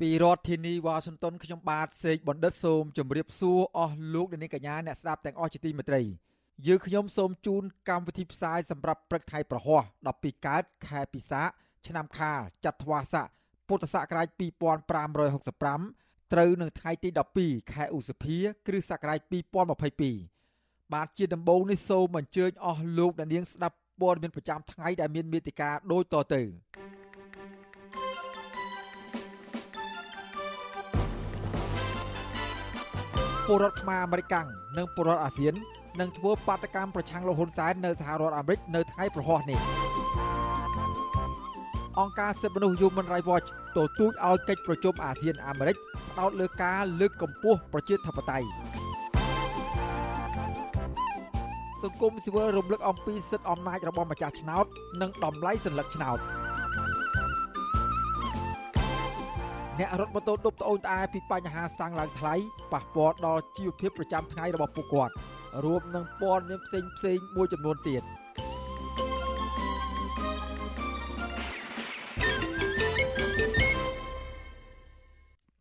ពីរដ្ឋធានីវ៉ាស៊ីនតោនខ្ញុំបាទសេកបណ្ឌិតសូមជម្រាបសួរអស់លោកអ្នកនាងកញ្ញាអ្នកស្ដាប់ទាំងអស់ជាទីមេត្រីយើខ្ញុំសូមជូនកម្មវិធីផ្សាយសម្រាប់ព្រឹកថ្ងៃប្រហោះ12កើតខែពិសាឆ្នាំខាលចត្វាស័កពុទ្ធសករាជ2565ត្រូវនឹងថ្ងៃទី12ខែឧសភា គ្រិស្តសករាជ2022បាទជាដំបូងនេះសូមអញ្ជើញអស់លោកអ្នកនាងស្ដាប់ព័ត៌មានប្រចាំថ្ងៃដែលមានមេតិការដូចតទៅ ពលរដ្ឋខ្មែរអាមេរិកនិងពលរដ្ឋអាស៊ាននឹងធ្វើបាតកម្មប្រឆាំងលោកហ៊ុនសែននៅសហរដ្ឋអាមេរិកនៅថ្ងៃប្រហោះនេះអង្គការសិទ្ធិមនុស្ស Human Rights Watch ទទូចឲ្យកិច្ចប្រជុំអាស៊ានអាមេរិកផ្ដោតលើការលើកកម្ពស់ប្រជាធិបតេយ្យសង្គមស៊ីវិលរំលឹកអំពីសិទ្ធិអំណាចរបស់ម្ចាស់ឆ្នោតនិងតម្លៃសัญลักษณ์ឆ្នោត អ្នករត់ម៉ូតូដប់ត្អូញត្អែពីបញ្ហាសាំងឡើងថ្លៃប៉ះពាល់ដល់ជីវភាពប្រចាំថ្ងៃរបស់ពួកគាត់រួមនឹងព័ត៌មានផ្សេងផ្សេងមួយចំនួនទៀត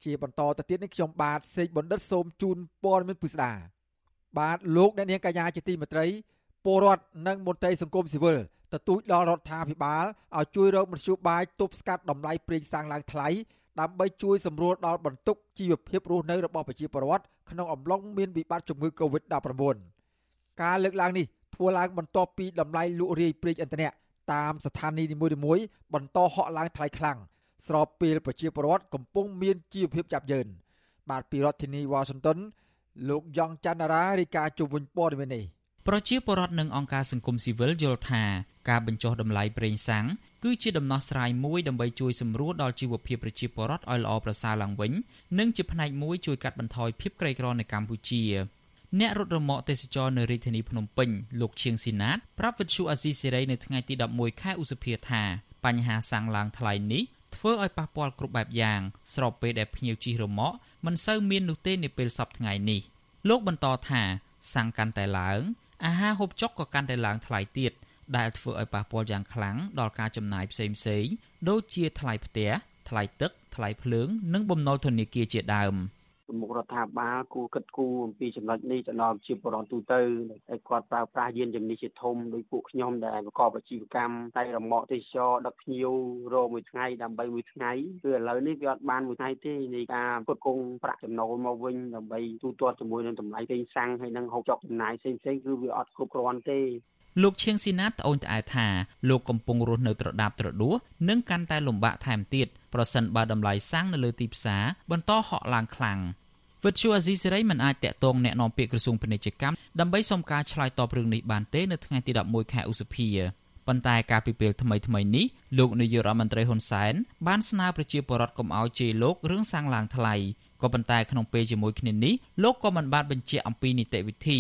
ជាបន្តទៅទៀតនេះខ្ញុំបាទសេកបណ្ឌិតសូមជូនព័ត៌មានពិស្ដាបាទលោកអ្នកនាងកញ្ញាជាទីមេត្រីពលរដ្ឋនិងមន្ត្រីសង្គមស៊ីវិលទទូចដល់រដ្ឋាភិបាលឲ្យជួយរកមធ្យោបាយទប់ស្កាត់តម្លៃប្រេងសាំងឡើងថ្លៃ ដើម្បីជួយសម្រួលដល់បន្ទុកជីវភាពរស់នៅរបស់ប្រជាពលរដ្ឋក្នុងអំឡុងមានវិបត្តិជំងឺ Covid-19 ការលើកឡើងនេះធ្វើឡើងបន្ទាប់ពីតម្លៃលក់រាយប្រេងឥន្ធនៈតាមស្ថានីយ៍នីមួយៗបន្តហក់ឡើងថ្លៃខ្លាំងស្របពេលប្រជាពលរដ្ឋកំពុងមានជីវភាពចាប់យ៉ឺនបាទពីរដ្ឋធានី Washington លោកយ៉ងច័ន្ទរារាយការណ៍ជុំវិញព័ត៌មាននេះប្រជាពលរដ្ឋនិងអង្គការសង្គមស៊ីវិលយល់ថា ការបញ្ចុះតម្លៃប្រេងសាំងគឺជាដំណោះស្រាយមួយដើម្បីជួយសម្រួលដល់ជីវភាពប្រជាពលរដ្ឋឲ្យល្អប្រសើរឡើងវិញនិងជាផ្នែកមួយជួយកាត់បន្ថយភាពក្រីក្រនៅកម្ពុជាអ្នករត់រមាក់ទេសចរនៅរាជធានីភ្នំពេញលោកឈៀងស៊ីណាតប្រាប់វិទ្យុអាស៊ីសេរីនៅថ្ងៃទី11ខែឧសភាថាបញ្ហាសាំងឡើងថ្លៃនេះធ្វើឲ្យប៉ះពាល់គ្រប់បែបយ៉ាងស្របពេលដែលភ្ញៀវជិះរមាក់មិនសូវមាននោះទេនៅពេលសប្តាហ៍ថ្ងៃនេះលោកបន្តថាសាំងកាន់តែឡើងអាហារហូបចុកក៏កាន់តែឡើងថ្លៃទៀត ដែលធ្វើឲ្យប៉ះពាល់យ៉ាងខ្លាំងដល់ការចំណាយផ្សេងផ្សេងដូចជាថ្លៃផ្ទះថ្លៃទឹកថ្លៃភ្លើង និងបំណុលធនាគារជាដើម។មុខរដ្ឋាភិបាលគួរគិតគូរអំពីចំណុចនេះទៅដល់ជាបរិបទទូទៅហើយគាត់ប្រើប្រាស់យានជំនិះជាធំដោយពួកខ្ញុំដែលប្រកបអាជីវកម្មតែរមាក់ទេសចរដឹកភ្ញៀវរមួយថ្ងៃដើម្បីមួយថ្ងៃគឺឥឡូវនេះវាអត់បានមួយថ្ងៃទេនៃការផ្គត់ផ្គង់ប្រាក់ចំណូលមកវិញដើម្បីទូទាត់ជាមួយនឹងតម្លៃពេញសាំងហើយនឹងហូបចុកចំណាយផ្សេងៗគឺវាអត់គ្រប់គ្រាន់ទេ លោកឈៀងស៊ីណាតត្អូញត្អែថាលោកកំពុងរស់នៅត្រដាបត្រដួសនិងកាន់តែលំបាកថែមទៀតប្រសិនបើតម្លៃសាំងនៅលើទីផ្សារបន្តហក់ឡើងខ្លាំងវិទ្យុអាស៊ីសេរីមិនអាចតាក់ទងแนะនាំពាក្យក្រសួងពាណិជ្ជកម្មដើម្បីសុំការឆ្លើយតបរឿងនេះបានទេនៅថ្ងៃទី11ខែឧសភាប៉ុន្តែការពីពេលថ្មីថ្មីនេះលោកនាយករដ្ឋមន្ត្រីហ៊ុនសែនបានស្នើប្រជាពលរដ្ឋកុំឲ្យជេរលោករឿងសាំងឡើងថ្លៃ ក៏ប៉ុន្តែក្នុងពេលជាមួយគ្នានេះលោកក៏មិនបានបញ្ជាក់អំពីនីតិវិធី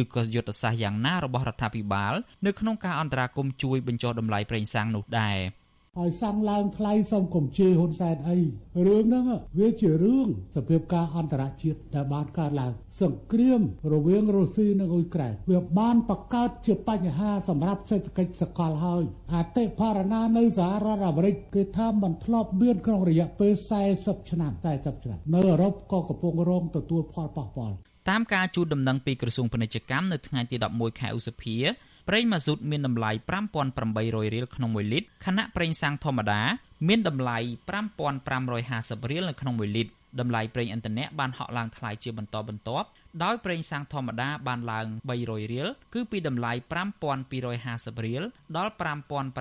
ឬក៏យុទ្ធសាស្ត្រយ៉ាងណារបស់រដ្ឋាភិបាលនៅក្នុងការអន្តរាគមន៍ជួយបញ្ចុះតម្លៃប្រេងសាំងនោះដែរ។ ឲ្យសាំងឡើងថ្លៃសូមកុំជេរហ៊ុនសែនអីរឿងហ្នឹងវាជារឿងសភាពការអន្តរជាតិដែលបានកើតឡើងសង្គ្រាមរវាងរុស្ស៊ីនិងអ៊ុយក្រែនវាបានបង្កើតជាបញ្ហាសម្រាប់សេដ្ឋកិច្ចសកលហើយអតិផរណានៅសហរដ្ឋអាមេរិកគេថាมันធ្លាប់មានក្នុងរយៈពេល40ឆ្នាំ40ឆ្នាំនៅអឺរ៉ុបក៏កំពុងរងទទួលផលប៉ះពាល់តាមការជួលដំណឹងពីក្រសួងពាណិជ្ជកម្មនៅថ្ងៃទី11ខែឧសភា ប្រេងម៉ាស៊ូតមានតម្លៃ5800រៀលក្នុង1លីត្រខណៈប្រេងសាំងធម្មតាមានតម្លៃ5550រៀលនៅក្នុង1លីត្រតម្លៃប្រេងឥន្ធនៈបានហក់ឡើងថ្លៃជាបន្តបន្ទាប់ដោយប្រេងសាំងធម្មតាបានឡើង300រៀលគឺពីតម្លៃ5250រៀលដល់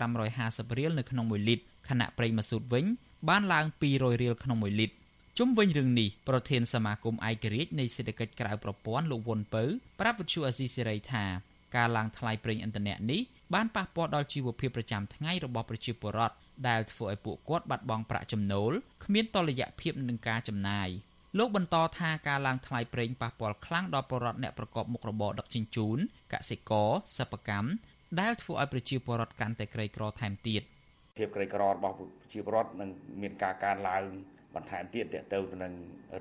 5550រៀលនៅក្នុង1លីត្រខណៈប្រេងម៉ាស៊ូតវិញ បានឡើង200រៀលក្នុង1លីត្រជុំវិញរឿងនេះប្រធានសមាគមឯករាជ្យនៃសេដ្ឋកិច្ចក្រៅប្រព័ន្ធលោកវុនពៅប្រាប់វិទ្យុអស៊ីសេរីថា ការឡើងថ្លៃប្រេងឥន្ធនៈនេះបានប៉ះពាល់ដល់ជីវភាពប្រចាំថ្ងៃរបស់ប្រជាពលរដ្ឋដែលធ្វើឲ្យពួកគាត់បាត់បង់ប្រាក់ចំណូលគ្មានតុល្យភាពនឹងការចំណាយលោកបន្តថាការឡើងថ្លៃប្រេងប៉ះពាល់ខ្លាំងដល់ប្រជាពលរដ្ឋអ្នកប្រកបមុខរបរដឹកជញ្ជូនកសិករសិប្បកម្មដែលធ្វើឲ្យប្រជាពលរដ្ឋកាន់តែក្រីក្រថែមទៀតភាពក្រីក្ររបស់ប្រជាពលរដ្ឋនឹងមានការកើនឡើងបន្ថែមទៀតតទៅទៅនឹង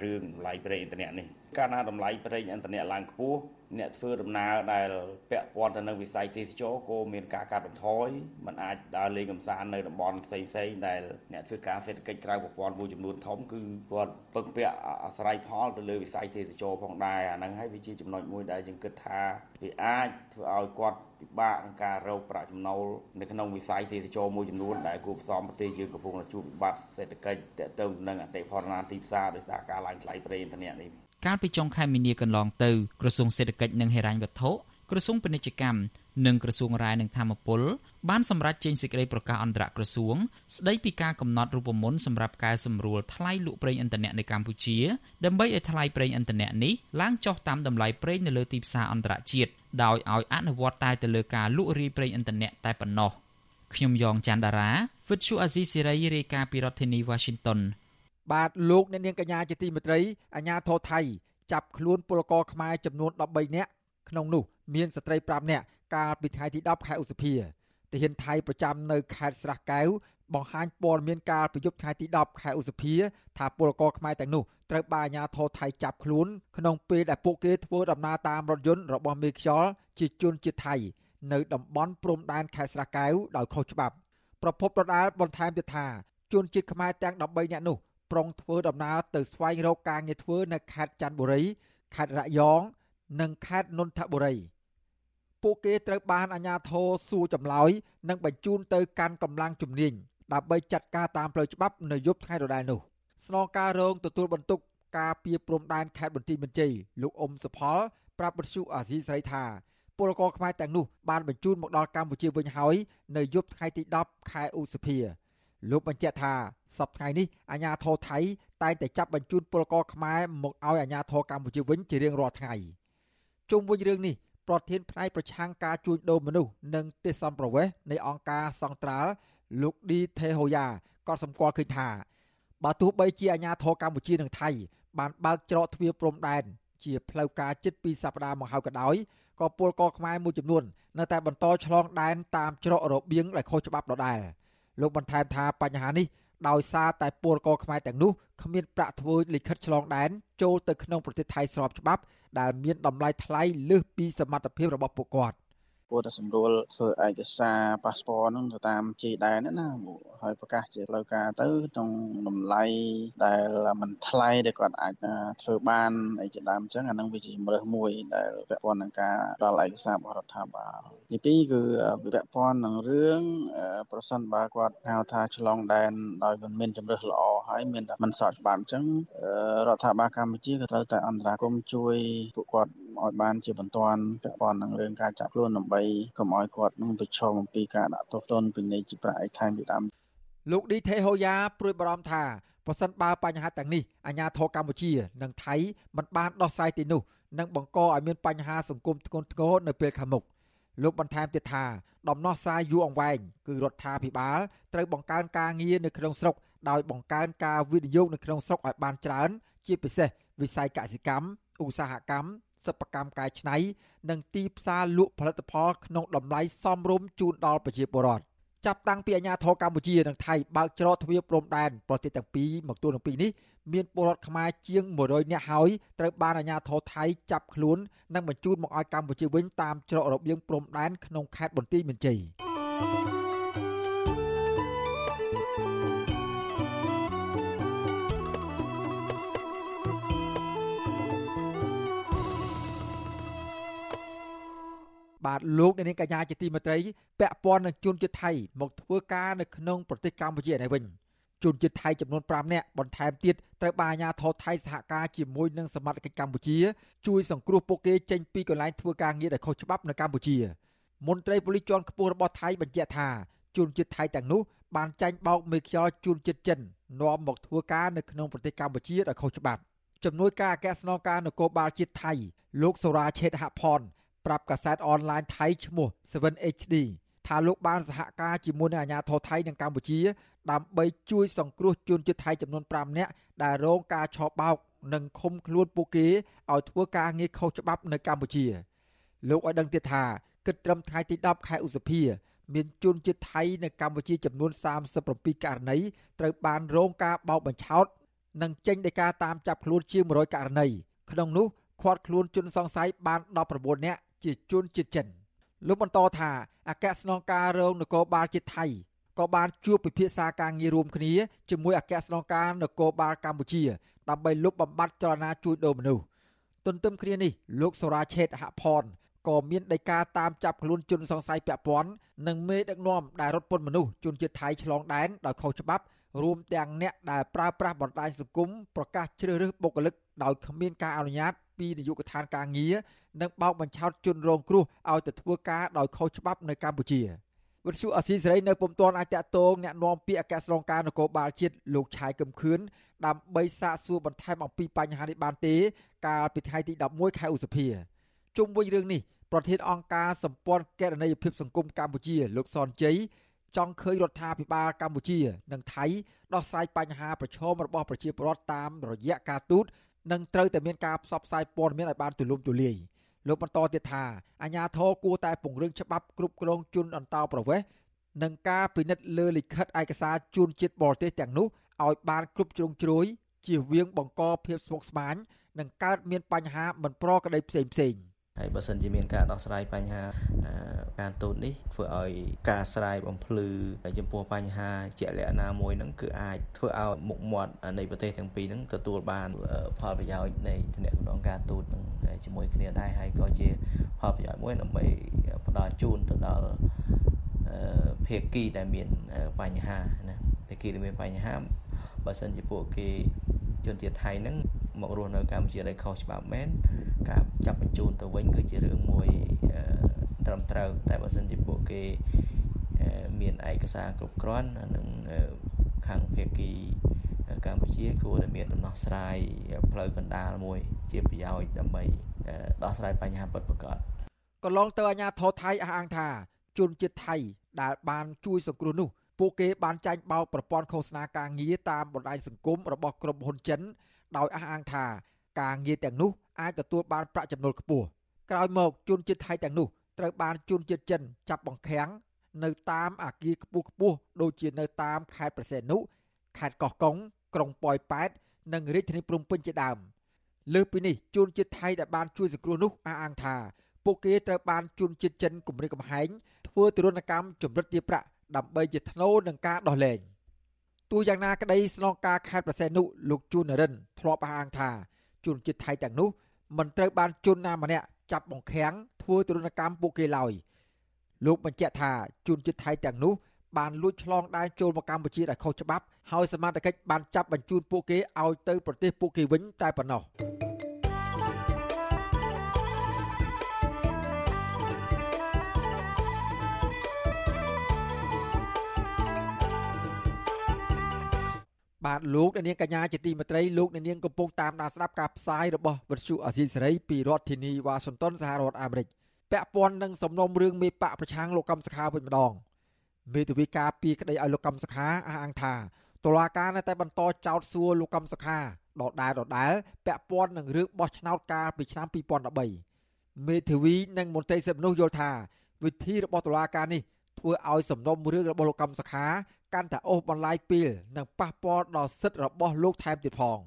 រឿងតម្លៃប្រេងឥន្ធនៈនេះកាលណាតម្លៃប្រេងឥន្ធនៈឡើងខ្ពស់អ្នកធ្វើដំណើរដែលពាក់ព័ន្ធទៅនឹងវិស័យទេសចរក៏មានការកាត់បន្ថយมันអាចដើរលេងកម្សាន្តនៅតំបន់ផ្សេងផ្សេងដែលអ្នកធ្វើការសេដ្ឋកិច្ចក្រៅប្រព័ន្ធមួយចំនួនធំគឺគាត់ពឹងពាក់អាស្រ័យផលទៅលើវិស័យទេសចរផងដែរអាហ្នឹងហើយវាជាចំណុចមួយដែលយើងគិតថាវាអាចធ្វើឲ្យគាត់ពិបាកក្នុងការរកប្រាក់ចំណូលនៅក្នុងវិស័យទេសចរមួយចំនួនដែលគួរផ្សំប្រទេសយើងកំពុងជួបវិបត្តិសេដ្ឋកិច្ចតទៅនឹងអតិផរណាទីផ្សារដោយសារការឡើងថ្លៃប្រេងឥន្ធនៈនេះ កាលពីចុងខែមីនាកន្លងទៅក្រសួងសេដ្ឋកិច្ចនិងហិរញ្ញវត្ថុក្រសួងពាណិជ្ជកម្មនិងក្រសួងរាយនឹងធម្មពលបានសម្រេចចេញសេចក្តីប្រកាសអន្តរក្រសួងស្តីពីការកំណត់រូបមន្តសម្រាប់កែសម្រួលថ្លៃលក់ប្រេងឥន្ធនៈនៅកម្ពុជាដើម្បីឲ្យថ្លៃប្រេងឥន្ធនៈនេះឡើងចុះតាមតម្លៃប្រេងនៅលើទីផ្សារអន្តរជាតិដោយឲ្យអនុវត្តតែទៅលើការលក់រាយប្រេងឥន្ធនៈតែប៉ុណ្ណោះខ្ញុំយ៉ងច័ន្ទដារាវិទ្យុអាស៊ីសេរីរាយការណ៍ពីរដ្ឋធានី Washington បាទលោកអ្នកនាងកញ្ញាជាទីមេត្រីអាញាធរថៃចាប់ខ្លួនពលករខ្មែរចំនួន13នាក់ក្នុងនោះមានស្ត្រី5នាក់កាលពីថ្ងៃទី10ខែឧសភាទាហានថៃប្រចាំនៅខេត្តស្រះកែវបង្ហាញព័ត៌មានកាលពីយប់ថ្ងៃទី10ខែឧសភាថាពលករខ្មែរទាំងនោះត្រូវបានអាជ្ញាធរថៃចាប់ខ្លួនក្នុងពេលដែលពួកគេធ្វើដំណើរតាមរថយន្តរបស់មេខ្យល់ជាជនជាតិថៃនៅតំបន់ព្រំដែនខេត្តស្រះកែវដោយខុសច្បាប់ប្រពន្ធដដាលបន្ថែមទៀតថាជនជាតិខ្មែរទាំង13នាក់នោះ ប្រុងធ្វើដំណើរទៅស្វែងរកការងារធ្វើនៅខេត្តច័ន្ទបុរីខេត្តរយង និងខេត្តនន្ទបុរីពួកគេត្រូវបានអាជ្ញាធរសួរចម្លើយនិងបញ្ជូនទៅកាន់កម្លាំងជំនាញដើម្បីចាត់ការតាមផ្លូវច្បាប់នៅយប់ថ្ងៃដដែលនោះស្នងការរងទទួលបន្ទុកការពីព្រំដែនខេត្តបន្ទាយមានជ័យលោកអ៊ុំសុផល ប្រាប់បទសុអាស៊ីសេរីថាពលករខ្មែរទាំងនោះបានបញ្ជូនមកដល់កម្ពុជាវិញហើយនៅយប់ថ្ងៃទី10ខែឧសភា លោកបញ្ជាក់ថាសប្តាហ៍នេះអាជ្ញាធរថៃតែងតែចាប់បញ្ជូនពលករខ្មែរមកឲ្យអាជ្ញាធរកម្ពុជាវិញជារៀងរាល់ថ្ងៃជុំវិញរឿងនេះប្រធានផ្នែកប្រឆាំងការជួញដូរមនុស្សនិងទេសសំប្រវេសនៃអង្គការសង្ត្រាល់លោកឌីថេហូយ៉ាក៏សម្គាល់ឃើញថាបើទោះបីជាអាជ្ញាធរកម្ពុជានិងថៃ បានបើកច្រកទ្វារព្រំដែនជាផ្លូវការជិត2សប្តាហ៍មកហើយក៏ដោយក៏ពលករខ្មែរមួយចំនួននៅតែបន្តឆ្លងដែនតាមច្រករបៀងដែលខុសច្បាប់ដដែល។ លោកបន្ថែមថាបញ្ហានេះដោយសារតែពលករខ្មែរទាំងនោះគ្មានប្រាក់ធ្វើលិខិតឆ្លងដែនចូលទៅក្នុងប្រទេសថៃស្របច្បាប់ដែលមានតម្លៃថ្លៃលើសពីសមត្ថភាពរបស់ពួកគាត់ គួរតែសម្រួលធ្វើឯកសារប៉ាសពតហ្នឹងទៅតាមជ័យដែនណាហើយប្រកាសជាផ្លូវការទៅក្នុងតម្លៃដែលមិនថ្លៃដែលគាត់អាចធ្វើបានអីជាដើមអញ្ចឹងអាហ្នឹងវាជាជំរើសមួយដែលពាក់ព័ន្ធនឹងការដល់ឯកសាររបស់រដ្ឋាភិបាលទីពីរគឺវាពាក់ព័ន្ធនឹងរឿងប្រសិនបើគាត់ហៅថាឆ្លងដែនដោយមិនមានជំរើសល្អហើយមានតែមិនស្របច្បាប់អញ្ចឹងរដ្ឋាភិបាលកម្ពុជាក៏ត្រូវតែអន្តរាគមជួយពួកគាត់ ឲ្យបានជាបន្ទាន់ពាក់ព័ន្ធនឹងរឿងការចាប់ខ្លួនដើម្បីកុំឲ្យគាត់នឹងប្រឈមអំពីការដាក់ទោសទណ្ឌពីនៃជាប្រាក់ឯកថែមពីដើមលោកឌីថេហូយ៉ាព្រួយបារម្ភថាប្រសិនបើបញ្ហាទាំងនេះអាជ្ញាធរកម្ពុជា និងថៃមិនបានដោះស្រាយទីនោះនឹងបង្កឲ្យមានបញ្ហាសង្គមធ្ងន់ធ្ងរនៅពេលខាងមុខលោកបន្ថែមទៀតថាដំណោះស្រាយយូរអង្វែងគឺរដ្ឋាភិបាលត្រូវបង្កើនការងារនៅក្នុងស្រុកដោយបង្កើនការវិនិយោគនៅក្នុងស្រុកឲ្យបានច្រើន ជាពិសេសវិស័យកសិកម្មឧស្សាហកម្ម សិប្បកម្មកែច្នៃនិងទីផ្សារលក់ផលិតផលក្នុងតម្លៃសមរម្យជូនដល់ប្រជាពលរដ្ឋចាប់តាំងពីអាញាធរកម្ពុជានិងថៃបើកច្រកទ្វារព្រំដែនប្រទេសទាំងពីរមកទួលទាំងពីរនេះមានពលរដ្ឋខ្មែរជាង100នាក់ហើយត្រូវបានអាញាធរថៃចាប់ខ្លួននិងបញ្ជូនមកឲ្យកម្ពុជាវិញតាមច្រករបៀងព្រំដែនក្នុងខេត្តបន្ទាយមានជ័យ បាទលោកអ្នកនាងកញ្ញាជាទីមេត្រីពាក់ព័ន្ធនឹងជនជាតិថៃមកធ្វើការនៅក្នុងប្រទេសកម្ពុជានេះវិញជនជាតិថៃចំនួន5នាក់បន្ថែមទៀតត្រូវបានអាជ្ញាធរថៃសហការជាមួយនឹងសមត្ថកិច្ចកម្ពុជា ជួយសង្គ្រោះពួកគេចេញពីកន្លែងធ្វើការងារដែលខុសច្បាប់នៅកម្ពុជាមន្ត្រីប៉ូលីសជាន់ខ្ពស់របស់ថៃបញ្ជាក់ថាជនជាតិថៃទាំងនោះបានចាញ់បោកមេខ្យល់ជនជាតិចិននាំមកធ្វើការនៅក្នុងប្រទេសកម្ពុជាដោយខុសច្បាប់ជំនួយការអគ្គស្នងការនគរបាលជាតិថៃលោកសូរ៉ាឆេតហផន ប្រាប់កាសែតអនឡាញថៃឈ្មោះ 7HD ថាលោកបានសហការជាមួយនឹងអាជ្ញាធរថៃនិងកម្ពុជា ដើម្បីជួយសង្គ្រោះជនជាតិថៃចំនួន5នាក់ដែលរងការឆោបបោក និងឃុំខ្លួនពួកគេឲ្យធ្វើការងារខុសច្បាប់នៅកម្ពុជា លោកឲ្យដឹងទៀតថាគិតត្រឹមថ្ងៃទី10ខែឧសភាមានជនជាតិថៃនៅកម្ពុជាចំនួន37ករណីត្រូវបានរងការបោកបញ្ឆោត និងចេញដីកាតាមចាប់ខ្លួនជាង100ករណីក្នុងនោះឃាត់ខ្លួនជនសង្ស័យបាន19នាក់ ជាជនជាតិចិនលោកបន្តថាអគ្គស្នងការរងនគរបាលជាតិថៃក៏បានជួបពិភាក្សាការងាររួមគ្នាជាមួយអគ្គស្នងការនគរបាលកម្ពុជាដើម្បីលុបបំបាត់ចលនាជួញដូរមនុស្សទន្ទឹមគ្នានេះលោកសូរ៉ាឆេតហផនក៏មានដីកាតាមចាប់ខ្លួនជនសង្ស័យពាក់ព័ន្ធនិងមេដឹកនាំដែលរត់ពន្ធមនុស្សជនជាតិថៃឆ្លងដែនដោយខុសច្បាប់ រួមទាំងអ្នកដែលប្រើប្រាស់បណ្ដាញសង្គមប្រកាសជ្រើសរើសបុគ្គលិកដោយគ្មានការអនុញ្ញាតពីនាយកដ្ឋានការងារនិងបោកបញ្ឆោតជនរងគ្រោះឲ្យទៅធ្វើការដោយខុសច្បាប់នៅកម្ពុជាវិទ្យុអស៊ីសេរីនៅពុំទាន់អាចតតងแนะនាំពាក្យអគ្គស្នងការនគរបាលជាតិលោកឆាយកឹមខឿនដើម្បីសាកសួរបន្ថែមអំពីបញ្ហានេះបានទេ កាលពីថ្ងៃទី11ខែឧសភាជុំវិញរឿងនេះប្រធានអង្គការសម្ព័ន្ធកេរនីយភាពសង្គមកម្ពុជាលោកសនជ័យ ចង់ឃើញរដ្ឋាភិបាលកម្ពុជា និងថៃដោះស្រាយបញ្ហាប្រឈមរបស់ប្រជាពលរដ្ឋតាមរយៈការទូតនិងត្រូវតែមានការផ្សព្វផ្សាយព័ត៌មានឲ្យបានទូលំទូលាយលោកបន្តទៀតថាអាជ្ញាធរគួរតែពង្រឹងច្បាប់គ្រប់គ្រងជនអន្តោប្រវេសន៍និងការពិនិត្យលើលិខិតឯកសារជូនជាតិបរទេសទាំងនោះឲ្យបានគ្រប់ជ្រុងជ្រោយជៀសវាងបង្កភាពស្មុគស្មាញនិងកើតមានបញ្ហាមិនប្រក្រតីផ្សេងផ្សេង។ ហើយបើសិនជាមានការដោះស្រាយបញ្ហាការទូតនេះធ្វើឲ្យការស្រាយបំភ្លឺចំពោះបញ្ហាជាក់លាក់ណាមួយហ្នឹងគឺអាចធ្វើឲ្យមុខមាត់នៃប្រទេសទាំងពីរហ្នឹងទទួលបានផលប្រយោជន៍នៃទំនាក់ទំនងការទូតនឹងជាមួយគ្នាដែរហើយក៏ជាផលប្រយោជន៍មួយដើម្បីផ្ដល់ជូនទៅដល់ ភាគីដែលមានបញ្ហាណាភាគីដែលមានបញ្ហាបើសិនជាពួកគេជនជាតិថៃហ្នឹងមករស់នៅកម្ពុជាដោយខុសច្បាប់មែនការចាប់បញ្ជូនទៅវិញគឺជារឿងមួយត្រឹមត្រូវតែបើសិនជាពួកគេមានឯកសារគ្រប់គ្រាន់និងខាងភាគីកម្ពុជាគួរតែមានដំណោះស្រាយផ្លូវកណ្ដាលមួយ ជាប្រយោជន៍ដើម្បីដោះស្រាយបញ្ហាពិតប្រាកដកន្លងទៅអាជ្ញាធរថៃអះអាងថាជនជាតិថៃ ដែលបានជួយសង្គ្រោះនោះពួកគេបានចាញ់បោកប្រព័ន្ធឃោសនាការងារតាមបណ្ដាញសង្គមរបស់ក្រុមហ៊ុនចិន ដោយអះអាងថាការងារទាំងនោះអាចទទួលបានប្រាក់ចំណូលខ្ពស់ក្រោយមកជនជាតិថៃទាំងនោះត្រូវបានជនជាតិចិនចាប់បង្ខាំងនៅតាមអាគារខ្ពស់ខ្ពស់ដូចជានៅតាមខេត្តប្រសេនុខេត្តកោះកុងក្រុងប៉ោយប៉ែតនិងរាជធានីភ្នំពេញជាដើមលើសពីនេះជនជាតិថៃដែលបានជួយសង្គ្រោះនោះអះអាងថាពួកគេត្រូវបានជនជាតិចិនគំរាមកំហែង ធ្វើទរណកម្មចម្រិតទារប្រាក់ដើម្បីជាធ្នូនឹងការដោះលែងទោះយ៉ាងណាក្តីស្នងការខេត្តប្រសេនុលោកជួននរិនធ្លាប់អះអាងថាជនជាតិថៃទាំងនោះមិនត្រូវបានជនណាម្នាក់ចាប់បង្ខាំងធ្វើទរណកម្មពួកគេឡើយលោកបញ្ជាក់ថាជនជាតិថៃទាំងនោះបានលួចឆ្លងដែនចូលមកកម្ពុជាដោយខុសច្បាប់ហើយសមាជិកបានចាប់បញ្ជូនពួកគេឲ្យទៅប្រទេសពួកគេវិញតែប៉ុណ្ណោះ បាទលោកអ្នកនាងកញ្ញាជាទីមេត្រីលោកអ្នកនាងកំពុងតាមដានស្ដាប់ការផ្សាយរបស់វិទ្យុអាស៊ីសេរីពីរដ្ឋធានីវ៉ាស៊ីនតោនសហរដ្ឋអាមេរិកពាក់ព័ន្ធនឹងសំណុំរឿងមេបកប្រឆាំងលោកកំសខាវិញម្ដងមេធាវីការពីក្តីឲ្យលោកកំសខាអះអាងថាតុលាការនៅតែបន្តចោទសួរលោកកំសខាដដែលដដែលពាក់ព័ន្ធនឹងរឿងបោះឆ្នោតកាលពីឆ្នាំ2013មេធាវីនិងមន្ត្រីសិទ្ធិមនុស្សយល់ថាវិធីរបស់តុលាការនេះធ្វើឲ្យសំណុំរឿងរបស់លោកកំសខា កាន់តែអូសបន្លាយពេលនិងប៉ះពាល់ដល់សិទ្ធិរបស់លោកថែមទៀតផង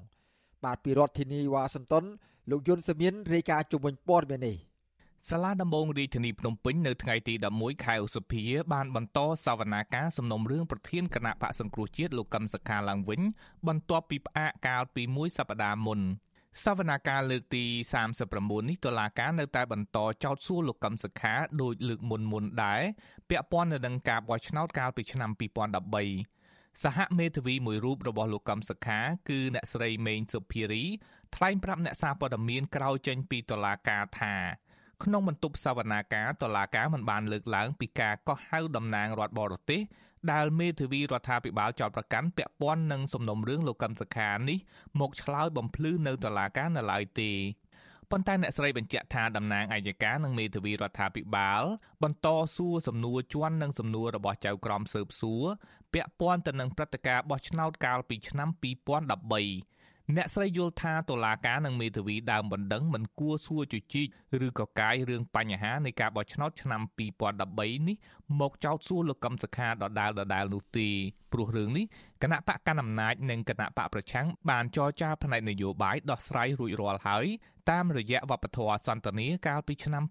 បាទពីរដ្ឋធានីវ៉ាស៊ីនតោនលោកយុនសមៀនរាយការណ៍ជុំវិញព័ត៌មាននេះសាលាដំបងរាជធានីភ្នំពេញនៅថ្ងៃទី11ខែឧសភាបានបន្តសវនាការសំណុំរឿងប្រធានគណៈបកសង្គ្រោះជាតិលោកកឹមសុខាឡើងវិញបន្ទាប់ពីផ្អាកកាលពីមួយសប្តាហ៍មុន សវនាការលើកទី39នេះតុលាការនៅតែបន្តចោទសួរលោកកឹមសុខាដោយលើកមុនមុនដែរពាក់ព័ន្ធនឹងការបោះឆ្នោតកាលពីឆ្នាំ2013សហមេធាវីមួយរូបរបស់លោកកឹមសុខាគឺអ្នកស្រីមេងសុភារីថ្លែងប្រាប់អ្នកសារព័ត៌មានក្រោយចេញពីតុលាការថាក្នុងបន្ទប់សវនាការតុលាការមិនបានលើកឡើងពីការកោះហៅតំណាងរដ្ឋបរទេស ដែលមេធាវីរដ្ឋាភិបាលចោទប្រកាន់ពាក់ព័ន្ធនឹងសំណុំរឿងលោកកឹមសុខានេះមកឆ្លើយបំភ្លឺនៅតុលាការនៅឡើយទេប៉ុន្តែអ្នកស្រីបញ្ជាក់ថាតំណាងអัยការនិងមេធាវីរដ្ឋាភិបាល បន្តសួរសំណួរជន់និងសំណួររបស់ចៅក្រមស៊ើបសួរពាក់ព័ន្ធទៅនឹងព្រឹត្តិការណ៍បោះឆ្នោតកាលពីឆ្នាំ2013 អ្នកស្រីយល់ថាតុលាការនិងមេធាវីដើមបណ្ដឹងមិនគួរសួរជជែកឬក៏កាយរឿងបញ្ហានៃការបោះឆ្នោតឆ្នាំ2013នេះមកចោទសួរលោកកឹមសុខាដដាលដដាលនោះទេព្រោះរឿងនេះគណៈបកកណ្ដាលអំណាចនិងគណៈបកប្រឆាំងបានចរចាផ្នែកនយោបាយដោះស្រាយរួចរាល់ហើយតាមរយៈវប្បធម៌សន្តានាកាលពីឆ្នាំ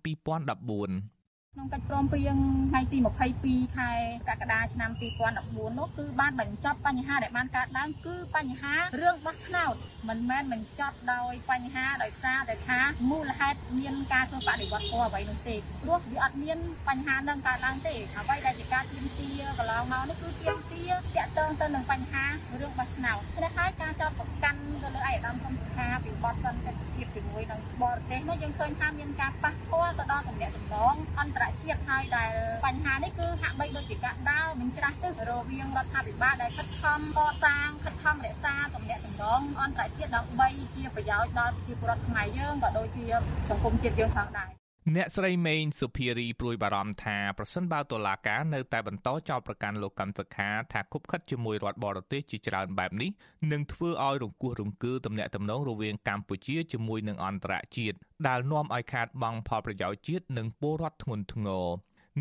2014 ក្នុងកិច្ចព្រមព្រៀងថ្ងៃទី22ខែកក្កដាឆ្នាំ2014នោះគឺបានបញ្ចប់បញ្ហាដែលបានកើតឡើងគឺបញ្ហារឿងបោះឆ្នោតមិនមែនបញ្ចប់ដោយបញ្ហាដោយសារតែថាមូលហេតុមានការធ្វើបដិវត្តធម៌អ្វីនោះទេព្រោះវាអត់មានបញ្ហានឹងកើតឡើងទេអ្វីដែលជាការទៀមទាកន្លងមកនេះគឺទៀម ទាតាក់ទងទៅនឹងបញ្ហារឿងបោះឆ្នោតឆ្នេះហើយការចោទប្រកាន់ទៅលើឯកឧត្តមសំខាពីបទសន្តិភាពជាមួយនឹងបរទេសនោះយើងឃើញថាមានការប៉ះពាល់ទៅដល់ទំនាក់ទំនងអន្តរជាតិហើយដែលបញ្ហានេះគឺហាក់បីដូចជាការដើរមិនច្រាស់ទឹះរវាងរដ្ឋាភិបាលដែលខិតខំកសាងខិតខំរក្សាទំនាក់ទំនងអន្តរជាតិដើម្បីជាប្រយោជន៍ដល់ប្រជាពលរដ្ឋខ្មែរយើងក៏ដូចជាសង្គមជាតិយើងផងដែរ អ្នកស្រីមេងសុភារីព្រួយបារម្ភថាប្រសិនបើតុលាការនៅតែបន្តចោទប្រកាន់លោកកម្មសខាថាគប់ខិតជាមួយរដ្ឋបរទេសជាច្រើនបែបនេះនឹងធ្វើឲ្យរង្គោះរង្គើទំនាក់ទំនងរវាងកម្ពុជាជាមួយនឹងអន្តរជាតិដែលនាំឲ្យខាតបង់ផលប្រយោជន៍ជាតិនិងពលរដ្ឋធ្ងន់ធ្ងរ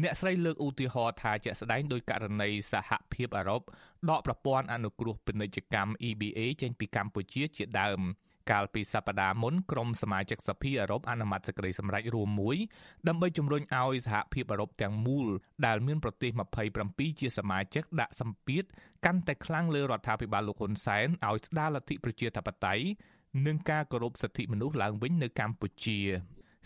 អ្នកស្រីលើកឧទាហរណ៍ថាជាក់ស្ដែងដោយករណីសហភាពអឺរ៉ុបដកប្រព័ន្ធអនុគ្រោះពាណិជ្ជកម្ម EBA ចេញពីកម្ពុជាជាដើម កាលពីសប្តាហ៍មុនក្រុមសមាជិកសភាអឺរ៉ុបអនុម័តសេចក្តីសម្រេចរួមមួយដើម្បីជំរុញឲ្យសហភាពអឺរ៉ុបទាំងមូលដែលមានប្រទេស27ជាសមាជិកដាក់សម្ពាធកាន់តែខ្លាំងលើរដ្ឋាភិបាលលោកហ៊ុនសែនឲ្យស្ដារលទ្ធិប្រជាធិបតេយ្យនិងការគោរពសិទ្ធិមនុស្សឡើងវិញនៅកម្ពុជា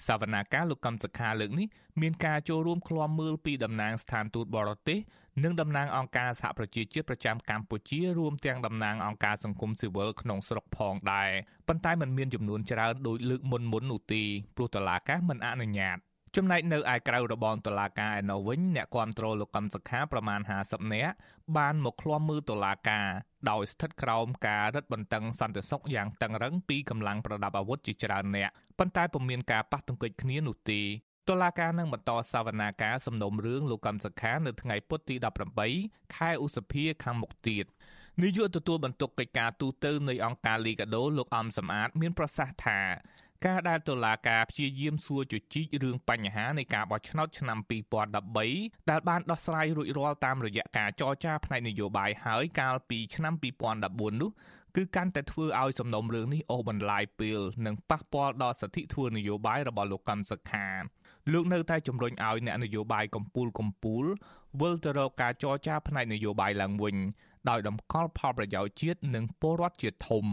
សវនាការលោកកំសខាលើកនេះមានការចូលរួមឃ្លាំមើលពីតំណាងស្ថានទូតបរទេស និងតំណាងអង្គការសហប្រជាជាតិប្រចាំកម្ពុជារួមទាំងតំណាងអង្គការសង្គមស៊ីវិលក្នុងស្រុកផងដែរប៉ុន្តែมันមានចំនួនច្រើនដោយលើកមុនមុននោះទេព្រោះតឡាកាមិនអនុញ្ញាតចំណែកនៅឯក្រៅរបងតុលាការឯណោះវិញអ្នកគាំទ្រលោកកឹមសុខាប្រមាណ50នាក់បានមកឃ្លាំមើលតុលាការដោយស្ថិតក្រោមការរឹតបន្តឹងសន្តិសុខយ៉ាងតឹងរឹងពីកម្លាំងប្រដាប់អាវុធជាច្រើនអ្នកប៉ុន្តែពុំមានការប៉ះទង្គិចគ្នានោះទេ តុលាការនឹងបន្តសវនាការសំណុំរឿងលោកកម្មសខានៅថ្ងៃពុធទី18ខែឧសភាខាងមុខទៀតនាយកទទួលបន្ទុកកិច្ចការទូតនៃអង្គការលីកាដូលោកអំសំអាត មានប្រសាសន៍ថាការដែលតុលាការព្យាយាមសួរជជែករឿងបញ្ហានៃការបោះឆ្នោតឆ្នាំ2013ដែលបានដោះស្រាយរួចរាល់តាមរយៈការចរចាផ្នែកនយោបាយហើយកាលពីឆ្នាំ2014នោះគឺកាន់តែធ្វើឲ្យសំណុំរឿងនេះអូសបន្លាយពេលនិងប៉ះពាល់ដល់សិទ្ធិធ្វើនយោបាយរបស់លោកកម្មសខា លោកនៅតែជំរុញឲ្យអ្នកនយោបាយកម្ពុជាកម្ពុជាវិលទៅរកការចរចាផ្នែកនយោបាយឡើងវិញដោយដំកល់ផលប្រយោជន៍ជាតិនិងពលរដ្ឋជាធំ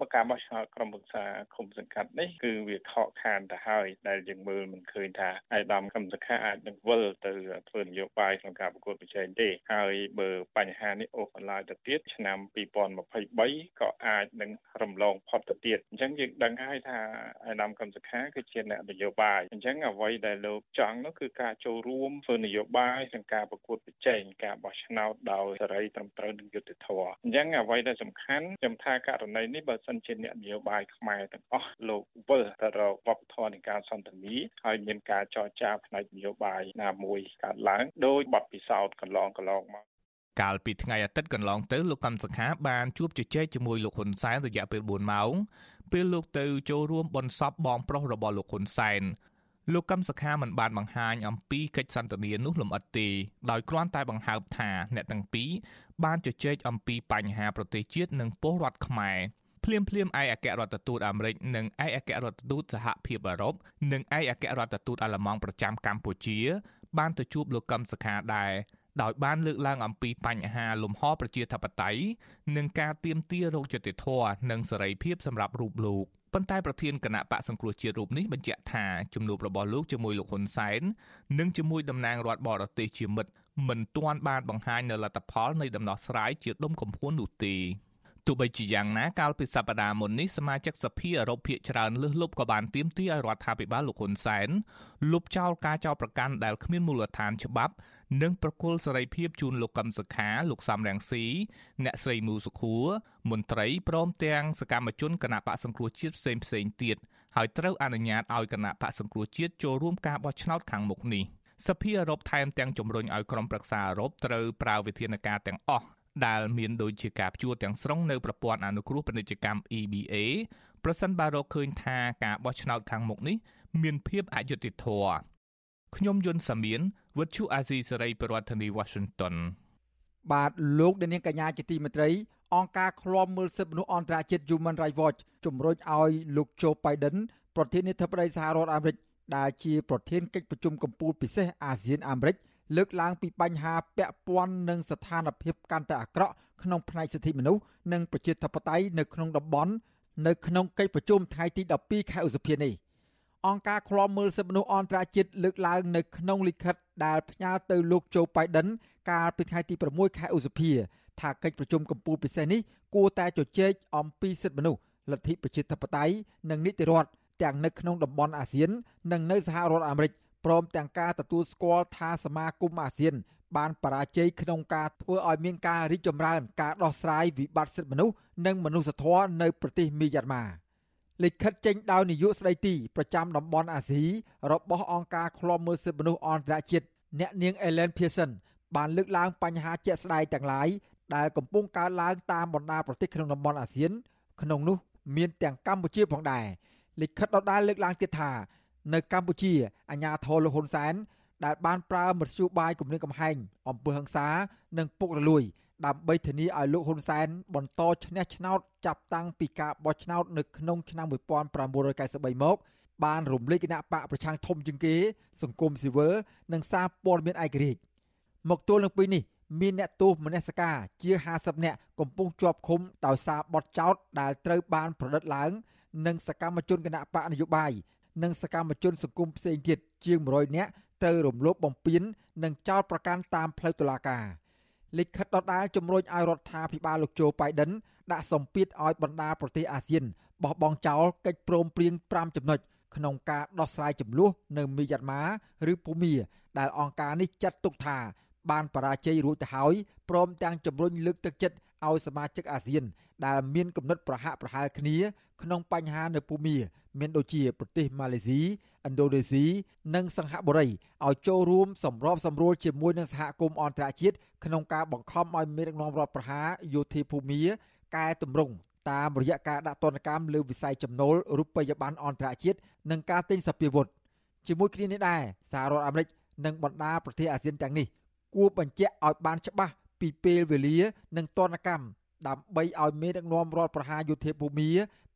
បើការបោះឆ្នោតក្រុមប្រឹក្សាគុំសង្កាត់នេះគឺវាខកខានទៅហើយដែលយើងមើលមិនឃើញថាអាយដាមកម្មសខាអាចនឹងវិលទៅធ្វើនយោបាយក្នុងការប្រកួតប្រជែងទេហើយបើបញ្ហានេះអូសបន្លាយទៅទៀតឆ្នាំ2023ក៏អាចនឹងរំលងផុតទៅទៀតអញ្ចឹងយើងដឹងហើយថាអាយដាមកម្មសខាគឺជាអ្នកនយោបាយអញ្ចឹងអ្វីដែលលោកចង់នោះគឺការចូលរួមធ្វើនយោបាយក្នុងការប្រកួតប្រជែងការបោះឆ្នោតដោយសេរីត្រឹមត្រូវនិងយុត្តិធម៌អញ្ចឹងអ្វីដែលសំខាន់ខ្ញុំថាករណីនេះបើសិនជាអ្នកនយោបាយខ្មែរទាំងអស់លោកវិលទៅរកវប្បធម៌នៃការសន្ទនាហើយមានការចរចាផ្នែកនយោបាយណាមួយកើតឡើងដោយបទពិសោធន៍កន្លងកន្លងមកកាលពីថ្ងៃអាទិត្យកន្លងទៅលោកកម្មសខាបានជួបជជែកជាមួយលោកហ៊ុនសែនរយៈពេល4ម៉ោងពេលលោកទៅចូលរួមបន់សពបងប្រុសរបស់លោកហ៊ុនសែនលោកកឹមសុខាមិនបានបង្ហាញអំពីកិច្ចសន្ទនានោះលម្អិតទេដោយគ្រាន់តែបង្ហើបថាអ្នកទាំងពីរបានជជែកអំពីបញ្ហាប្រទេសជាតិនិងពលរដ្ឋខ្មែរ ភ្លាមភ្លាមឯកអគ្គរដ្ឋទូតអាមេរិកនិងឯកអគ្គរដ្ឋទូតសហភាពអឺរ៉ុបនិងឯកអគ្គរដ្ឋទូតអាល្លឺម៉ង់ប្រចាំកម្ពុជា បានទៅជួបលោកកឹមសុខាដែរដោយបានលើកឡើងអំពីបញ្ហាលំហប្រជាធិបតេយ្យនិងការទាមទាររោគយុត្តិធម៌និងសេរីភាពសម្រាប់រូបលោកប៉ុន្តែប្រធានគណៈបកសង្គ្រោះជាតិរូបនេះបញ្ជាក់ថាជំនួបរបស់លោកជាមួយលោកហ៊ុនសែននិងជាមួយតំណាងរដ្ឋបរទេសជាមិត្តមិនទាន់បានបង្ហាញនៅលទ្ធផលនៃដំណោះស្រាយជាដុំកំភួននោះទេ ទោះបីជាយ៉ាងណាកាលពីសប្តាហ៍មុននេះសមាជិកសភាអឺរ៉ុបភាគច្រើនលើសលប់ក៏បានទាមទារឲ្យរដ្ឋាភិបាលលោកហ៊ុនសែនលុបចោលការចោទប្រកាន់ដែលគ្មានមូលដ្ឋានច្បាប់ និងប្រគល់សេរីភាពជូនលោកកឹមសុខាលោកសំរងស៊ីអ្នកស្រីមូសុខួរមន្ត្រីព្រមទាំងសកម្មជនគណៈបកសង្គ្រោះជាតិផ្សេងផ្សេងទៀតហើយត្រូវអនុញ្ញាតឲ្យគណៈបកសង្គ្រោះជាតិចូលរួមការបោះឆ្នោតខាងមុខនេះសភាអឺរ៉ុបថែមទាំងជំរុញឲ្យក្រុមប្រឹក្សាអឺរ៉ុបត្រូវប្រើវិធានការទាំងអស់ ដែលមានដូចជាការជួទាំងស្រុងនៅប្រព័ន្ធអនុគ្រោះពាណិជ្ជកម្ម EBA ប្រសិនបើរកឃើញថាការបោះឆ្នោតខាងមុខនេះមានភាពអយុត្តិធម៌ខ្ញុំយុនសាមៀនវិទ្យុអាស៊ីសេរីប្រធានាធិបតី Washington បាទលោកអ្នកនាងកញ្ញាជាទីមេត្រីអង្គការឃ្លាំមើលសិទ្ធិមនុស្សអន្តរជាតិ Human Rights Watch ជំរុញឲ្យលោក Joe Biden ប្រធានាធិបតីសហរដ្ឋអាមេរិកដែលជាប្រធានកិច្ចប្រជុំកំពូលពិសេសអាស៊ានអាមេរិក លើកឡើងពីបញ្ហាពាក់ព័ន្ធនឹងស្ថានភាពកាន់តែអាក្រក់ក្នុងផ្នែកសិទ្ធិមនុស្សនិងប្រជាធិបតេយ្យនៅក្នុងតំបន់នៅក្នុងកិច្ចប្រជុំថ្ងៃទី12ខែឧសភានេះអង្គការឃ្លាំមើលសិទ្ធិមនុស្សអន្តរជាតិលើកឡើងនៅក្នុងលិខិតដែលផ្ញើទៅលោកโจ Biden កាលពីថ្ងៃទី6ខែឧសភាថាកិច្ចប្រជុំកំពូលពិសេសនេះគួរតែជជែកអំពីសិទ្ធិមនុស្សលទ្ធិប្រជាធិបតេយ្យនិងនីតិរដ្ឋទាំងនៅក្នុងតំបន់អាស៊ាន និងនៅសហរដ្ឋអាមេរិក ព្រមទាំងការទទួលស្គាល់ថាសមាគមអាស៊ាន បានបរាជ័យក្នុងការធ្វើឲ្យមានការរីកចម្រើន ការដោះស្រាយវិបត្តិសិទ្ធិមនុស្សនិងមនុស្សធម៌នៅប្រទេសមីយ៉ាន់ម៉ាលិខិតចេញដោយនាយកស្ដីទីប្រចាំតំបន់អាស៊ីរបស់អង្គការឃ្លាំមើលសិទ្ធិមនុស្សអន្តរជាតិអ្នកនាង Ellen Pearson បានលើកឡើងបញ្ហាជាក់ស្ដែងទាំងឡាយដែលកំពុងកើនឡើងតាមបណ្ដាប្រទេសក្នុងតំបន់អាស៊ាន ក្នុងនោះ មានទាំងកម្ពុជាផងដែរលិខិតដដែលលើកឡើងទៀតថា នៅកម្ពុជាអាញាធរលហ៊ុនសែនដែលបានប្រើមធ្យោបាយគម្រាមកំហែងអំពើហិង្សានិងពុករលួយដើម្បីធានាឲ្យលោកហ៊ុនសែនបន្តឈ្នះឆ្នោតចាប់តាំងពីការបោះឆ្នោតនៅក្នុងឆ្នាំ1993មកបានរំលេចគណៈបកប្រឆាំងធំជាងគេ សង្គមស៊ីវិលនិងសារព័ត៌មានឯករាជ្យមកទល់នឹងពេលនេះមានអ្នកទោសមនសិការជា50នាក់កំពុងជាប់ឃុំដោយសារបទចោទដែលត្រូវបានប្រឌិតឡើង និងសកម្មជនគណៈបកនយោបាយ និងសកម្មជនសង្គមផ្សេងទៀតជាង100នាក់ត្រូវរំលោភបំពាននិងចោទប្រកាន់តាមផ្លូវតុលាការលិខិតដដាលជំរុញឲ្យរដ្ឋាភិបាលលោកโจ Biden ដាក់សម្ពាធឲ្យបណ្ដាប្រទេសអាស៊ានបោះបង់ចោលកិច្ចព្រមព្រៀង5ចំណុចក្នុងការដោះស្រាយចំនួននៅមីយ៉ាន់ម៉ាឬភូមាដែលអង្គការនេះចាត់ទុកថា បានបរាជ័យរួចទៅហើយព្រមទាំងជំរុញលើកទឹកចិត្តឲ្យសមាជិកអាស៊ាន ដែលមានគំនិតប្រហាក់ប្រហែលគ្នាក្នុងបញ្ហានៅភូមាមានដូចជាប្រទេសម៉ាឡេស៊ីឥណ្ឌូនេស៊ីនិងសិង្ហបុរីឲ្យចូលរួមសម្របសម្រួលជាមួយនឹងសហគមន៍អន្តរជាតិក្នុងការបង្ខំឲ្យមានដឹកនាំរដ្ឋប្រហារយោធាភូមាកែតម្រង់តាមរយៈការដាក់ទណ្ឌកម្មលើវិស័យចំណូលរូបិយប័ណ្ណអន្តរជាតិនិងការទិញសព្វាវុធជាមួយគ្នានេះដែរសហរដ្ឋអាមេរិកនិងបណ្ដាប្រទេសអាស៊ានទាំងនេះគួរបញ្ជាក់ឲ្យបានច្បាស់ពីពេលវេលានិងទណ្ឌកម្ម ដើម្បីឲ្យមេដឹកនាំរដ្ឋប្រហារយោធាភូមិ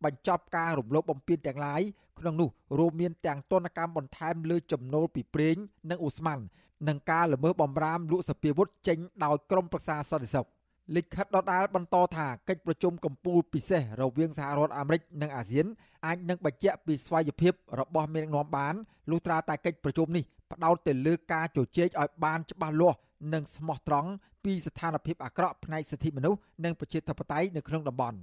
បញ្ចប់ការរំលោភបំពានទាំងឡាយក្នុងនោះរួមមានទាំងទណ្ឌកម្មបន្ថែមលើចំណូលពីប្រេងនិងអូស្មန်និងការល្មើសបំរាមលក់សពាវុធចេញដោយក្រមប្រឹក្សាសន្តិសុខលិខិតដដាលបន្តថាកិច្ចប្រជុំកំពូលពិសេសរវាងសហរដ្ឋអាមេរិកនិងអាស៊ានអាចនឹងបញ្ជាក់ពីស្វ័យភាពរបស់មេដឹកនាំបានលុះត្រាតែកិច្ចប្រជុំនេះផ្ដោតទៅលើការជជែកឲ្យបានច្បាស់លាស់និងស្មោះត្រង់ ពីស្ថានភាពអាក្រក់ផ្នែកសិទ្ធិមនុស្សនិងប្រជាធិបតេយ្យនៅក្នុងតំបន់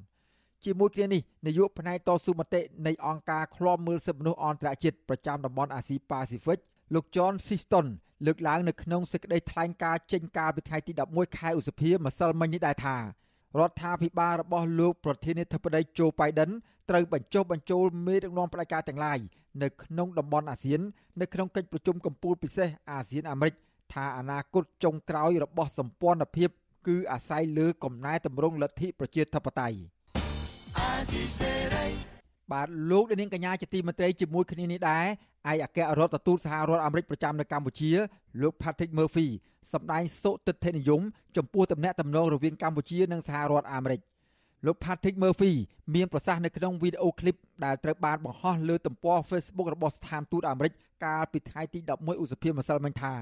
ជាមួយគ្នានេះនាយកផ្នែកតស៊ូមតិនៃអង្គការឃ្លាំមើលសិទ្ធិមនុស្សអន្តរជាតិប្រចាំតំបន់អាស៊ីប៉ាស៊ីហ្វិកលោក John Siston លើកឡើងនៅក្នុងសេចក្តីថ្លែងការណ៍ចេញកាលពីថ្ងៃទី11ខែឧសភាម្សិលមិញនេះដែរថារដ្ឋាភិបាលរបស់លោកប្រធានាធិបតី Joe Biden ត្រូវបញ្ចុះបញ្ចូលមេដឹកនាំផ្ដាច់ការទាំងឡាយនៅក្នុងតំបន់អាស៊ាននៅក្នុងកិច្ចប្រជុំកំពូលពិសេសអាស៊ានអាមេរិក ថាអនាគតចុងក្រោយរបស់សម្ព័ន្ធភាព គឺអាស្រ័យលើកំណែតម្រង់លទ្ធិប្រជាធិបតេយ្យបាទលោកនាងកញ្ញាជាទីមេត្រីជាមួយគ្នានេះដែរឯកអគ្គរដ្ឋទូតសហរដ្ឋអាមេរិកប្រចាំនៅកម្ពុជាលោក Patrick Murphy សម្ដែងសុទិដ្ឋិនិយមចំពោះទំនាក់ទំនងរវាងកម្ពុជានិងសហរដ្ឋអាមេរិកលោក Patrick Murphy មានប្រសាសន៍នៅក្នុងវីដេអូឃ្លីបដែលត្រូវបានបង្ហោះលើទំព័រ Facebook របស់ស្ថានទូតអាមេរិកកាលពីថ្ងៃទី11ឧសភាម្សិលមិញថា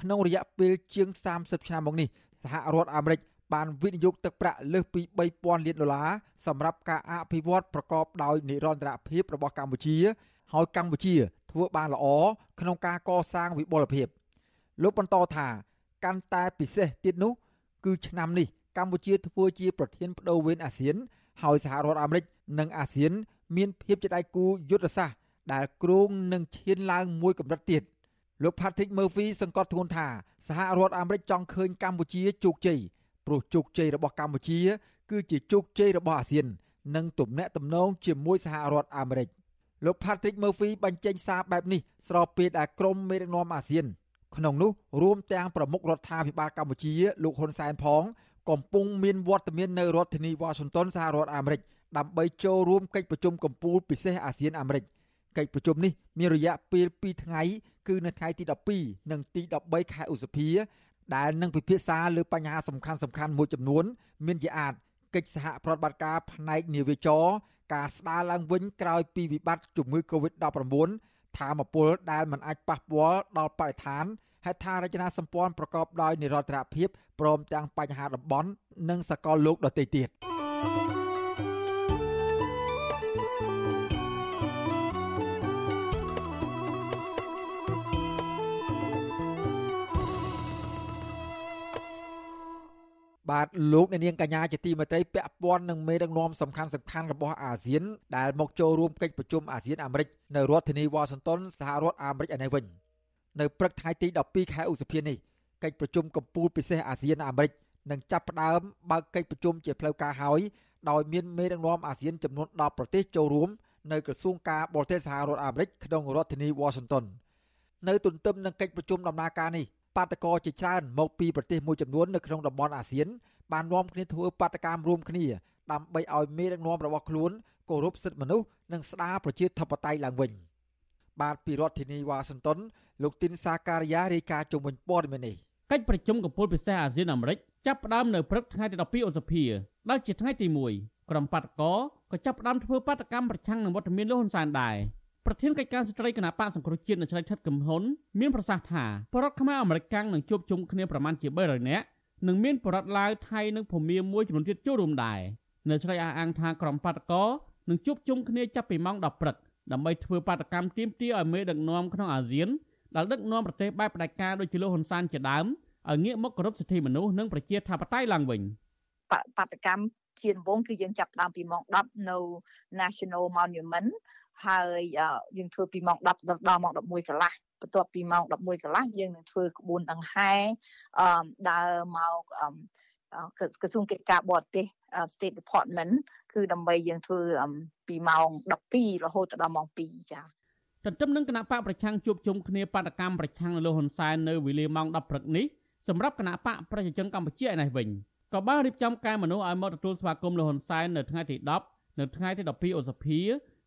ក្នុងរយៈពេលជាង30ឆ្នាំមកនេះសហរដ្ឋអាមេរិកបានវិនិយោគទឹកប្រាក់លើសពី3000លានដុល្លារសម្រាប់ការអភិវឌ្ឍប្រកបដោយនិរន្តរភាពរបស់កម្ពុជាហើយកម្ពុជា ធ្វើបានល្អក្នុងការកសាងវិបុលភាពលោកបន្តថាកាន់តែពិសេសទៀតនោះ គឺឆ្នាំនេះកម្ពុជាធ្វើជាប្រធានបដូវវេនអាស៊ាន ហើយសហរដ្ឋអាមេរិកនិងអាស៊ាន មានភាពជាដៃគូយុទ្ធសាស្ត្រដែលគ្រោងនឹងឈានឡើងមួយកម្រិតទៀត លោក Patrick Murphy សង្កត់ធ្ងន់ថាសហរដ្ឋអាមេរិកចង់ឃើញកម្ពុជាជោគជ័យព្រោះជោគជ័យរបស់កម្ពុជា គឺជាជោគជ័យរបស់អាស៊ាន និងទំនាក់ទំនងជាមួយសហរដ្ឋអាមេរិកលោក Patrick Murphy បញ្ចេញសារបែបនេះស្របពេលដែលក្រុមមេដឹកនាំអាស៊ាន ក្នុងនោះរួមទាំងប្រមុខរដ្ឋាភិបាលកម្ពុជា លោកហ៊ុនសែនផង កំពុងមានវត្តមាននៅរដ្ឋធានីវ៉ាស៊ីនតោនសហរដ្ឋអាមេរិកដើម្បីចូលរួមកិច្ចប្រជុំកំពូលពិសេសអាស៊ានអាមេរិក កិច្ចប្រជុំនេះមានរយៈពេល2ថ្ងៃគឺនៅថ្ងៃទី12និងទី13ខែឧសភា ដែលនឹងពិភាក្សាលើបញ្ហាសំខាន់សំខាន់មួយចំនួន មានជាអាចកិច្ចសហប្រតិបត្តិការផ្នែកនាវាចរការស្ដារឡើងវិញក្រោយពីវិបត្តិជំងឺ Covid-19 ធម្មពលដែលមិនអាចប៉ះពាល់ដល់បរិស្ថានហេដ្ឋារចនាសម្ព័ន្ធប្រកបដោយនិរន្តរភាពព្រមទាំងបញ្ហាតំបន់និងសកលលោកដទៃទៀត។ បាទលោកអ្នកនាងកញ្ញាជាទីមេត្រីពាក់ព័ន្ធនឹងមេដឹកនាំសំខាន់សំខាន់របស់អាស៊ានដែលមកចូលរួមកិច្ចប្រជុំអាស៊ានអាមេរិកនៅរដ្ឋធានីវ៉ាស៊ីនតោនសហរដ្ឋអាមេរិកឯនេះវិញនៅព្រឹកថ្ងៃទី12ខែឧសភានេះកិច្ចប្រជុំកំពូលពិសេសអាស៊ានអាមេរិកនឹងចាប់ផ្ដើមបើកកិច្ចប្រជុំជាផ្លូវការហើយដោយមានមេដឹកនាំអាស៊ានចំនួន10ប្រទេសចូលរួមនៅក្រសួងការបរទេសសហរដ្ឋអាមេរិកក្នុងរដ្ឋធានីវ៉ាស៊ីនតោននៅទន្ទឹមនឹងកិច្ចប្រជុំដំណើរការនេះ បាតកោជាច្រើនមកពីប្រទេសមួយចំនួននៅក្នុងតំបន់អាស៊ានបាននាំគ្នាធ្វើបាតកម្មរួមគ្នាដើម្បីឲ្យមេដឹកនាំរបស់ខ្លួនគោរពសិទ្ធិមនុស្សនិងស្ដារប្រជាធិបតេយ្យឡើងវិញបាទពីរដ្ឋធានីវ៉ាស៊ីនតោនលោកទីនសាការីយ៉ារាយការណ៍ជុំវិញព័ត៌មាននេះកិច្ចប្រជុំកំពូលពិសេសអាស៊ានអាមេរិកចាប់ផ្ដើមនៅព្រឹកថ្ងៃទី12ឧសភាដែលជាថ្ងៃទី1ក្រុមបាតកោក៏ចាប់ផ្ដើមធ្វើបាតកម្មប្រឆាំងនឹងវត្តមានលោកហ៊ុនសែនដែរ ប្រធានកិច្ចការស្ត្រីគណៈបកសង្គ្រោះជាតិនៅឆ្លៃថិតកំហ៊ុនមានប្រសាសន៍ថាបរដ្ឋខ្មែរអាមេរិកកាំងនឹងជួបជុំគ្នាប្រមាណជា300នាក់និងមានបរដ្ឋឡាវថៃនិងភូមាមួយចំនួនទៀតចូលរួមដែរនៅឆ្លៃអះអាងថាក្រុមបាតកោនឹងជួបជុំគ្នាចាប់ពីម៉ោង10ព្រឹកដើម្បីធ្វើបាតកម្មទាមទារឲ្យមេដឹកនាំក្នុងអាស៊ានដែលដឹកនាំប្រទេសបែបផ្ដាច់ការដូចជាលោកហ៊ុនសែនជាដើមឲ្យងាកមកគោរពសិទ្ធិមនុស្សនិងប្រជាធិបតេយ្យឡើងវិញបាតកម្មជាដំបូងគឺយើងចាប់ផ្ដើមពីម៉ោង10នៅ National Monument ហើយយើងធ្វើពីម៉ោង10ដល់ម៉ោង11កន្លះបន្ទាប់ពីម៉ោង11កន្លះយើងនឹងធ្វើក្បួនដង្ហែអឺដើរមកក្រសួងកិច្ចការបរទេស State Department គឺដើម្បីយើងធ្វើពីម៉ោង12រហូតដល់ម៉ោង2ចា៎ទន្ទឹមនឹងគណៈបកប្រឆាំងជួបជុំគ្នាបដកម្មប្រឆាំងលោកហ៊ុនសែននៅវេលាម៉ោង10ព្រឹកនេះសម្រាប់គណៈបកប្រជាជនកម្ពុជាឯនេះវិញក៏បានរៀបចំការមនុស្សឲ្យមកទទួលស្វាគមន៍លោកហ៊ុនសែននៅថ្ងៃទី10នៅថ្ងៃទី12ឧសភា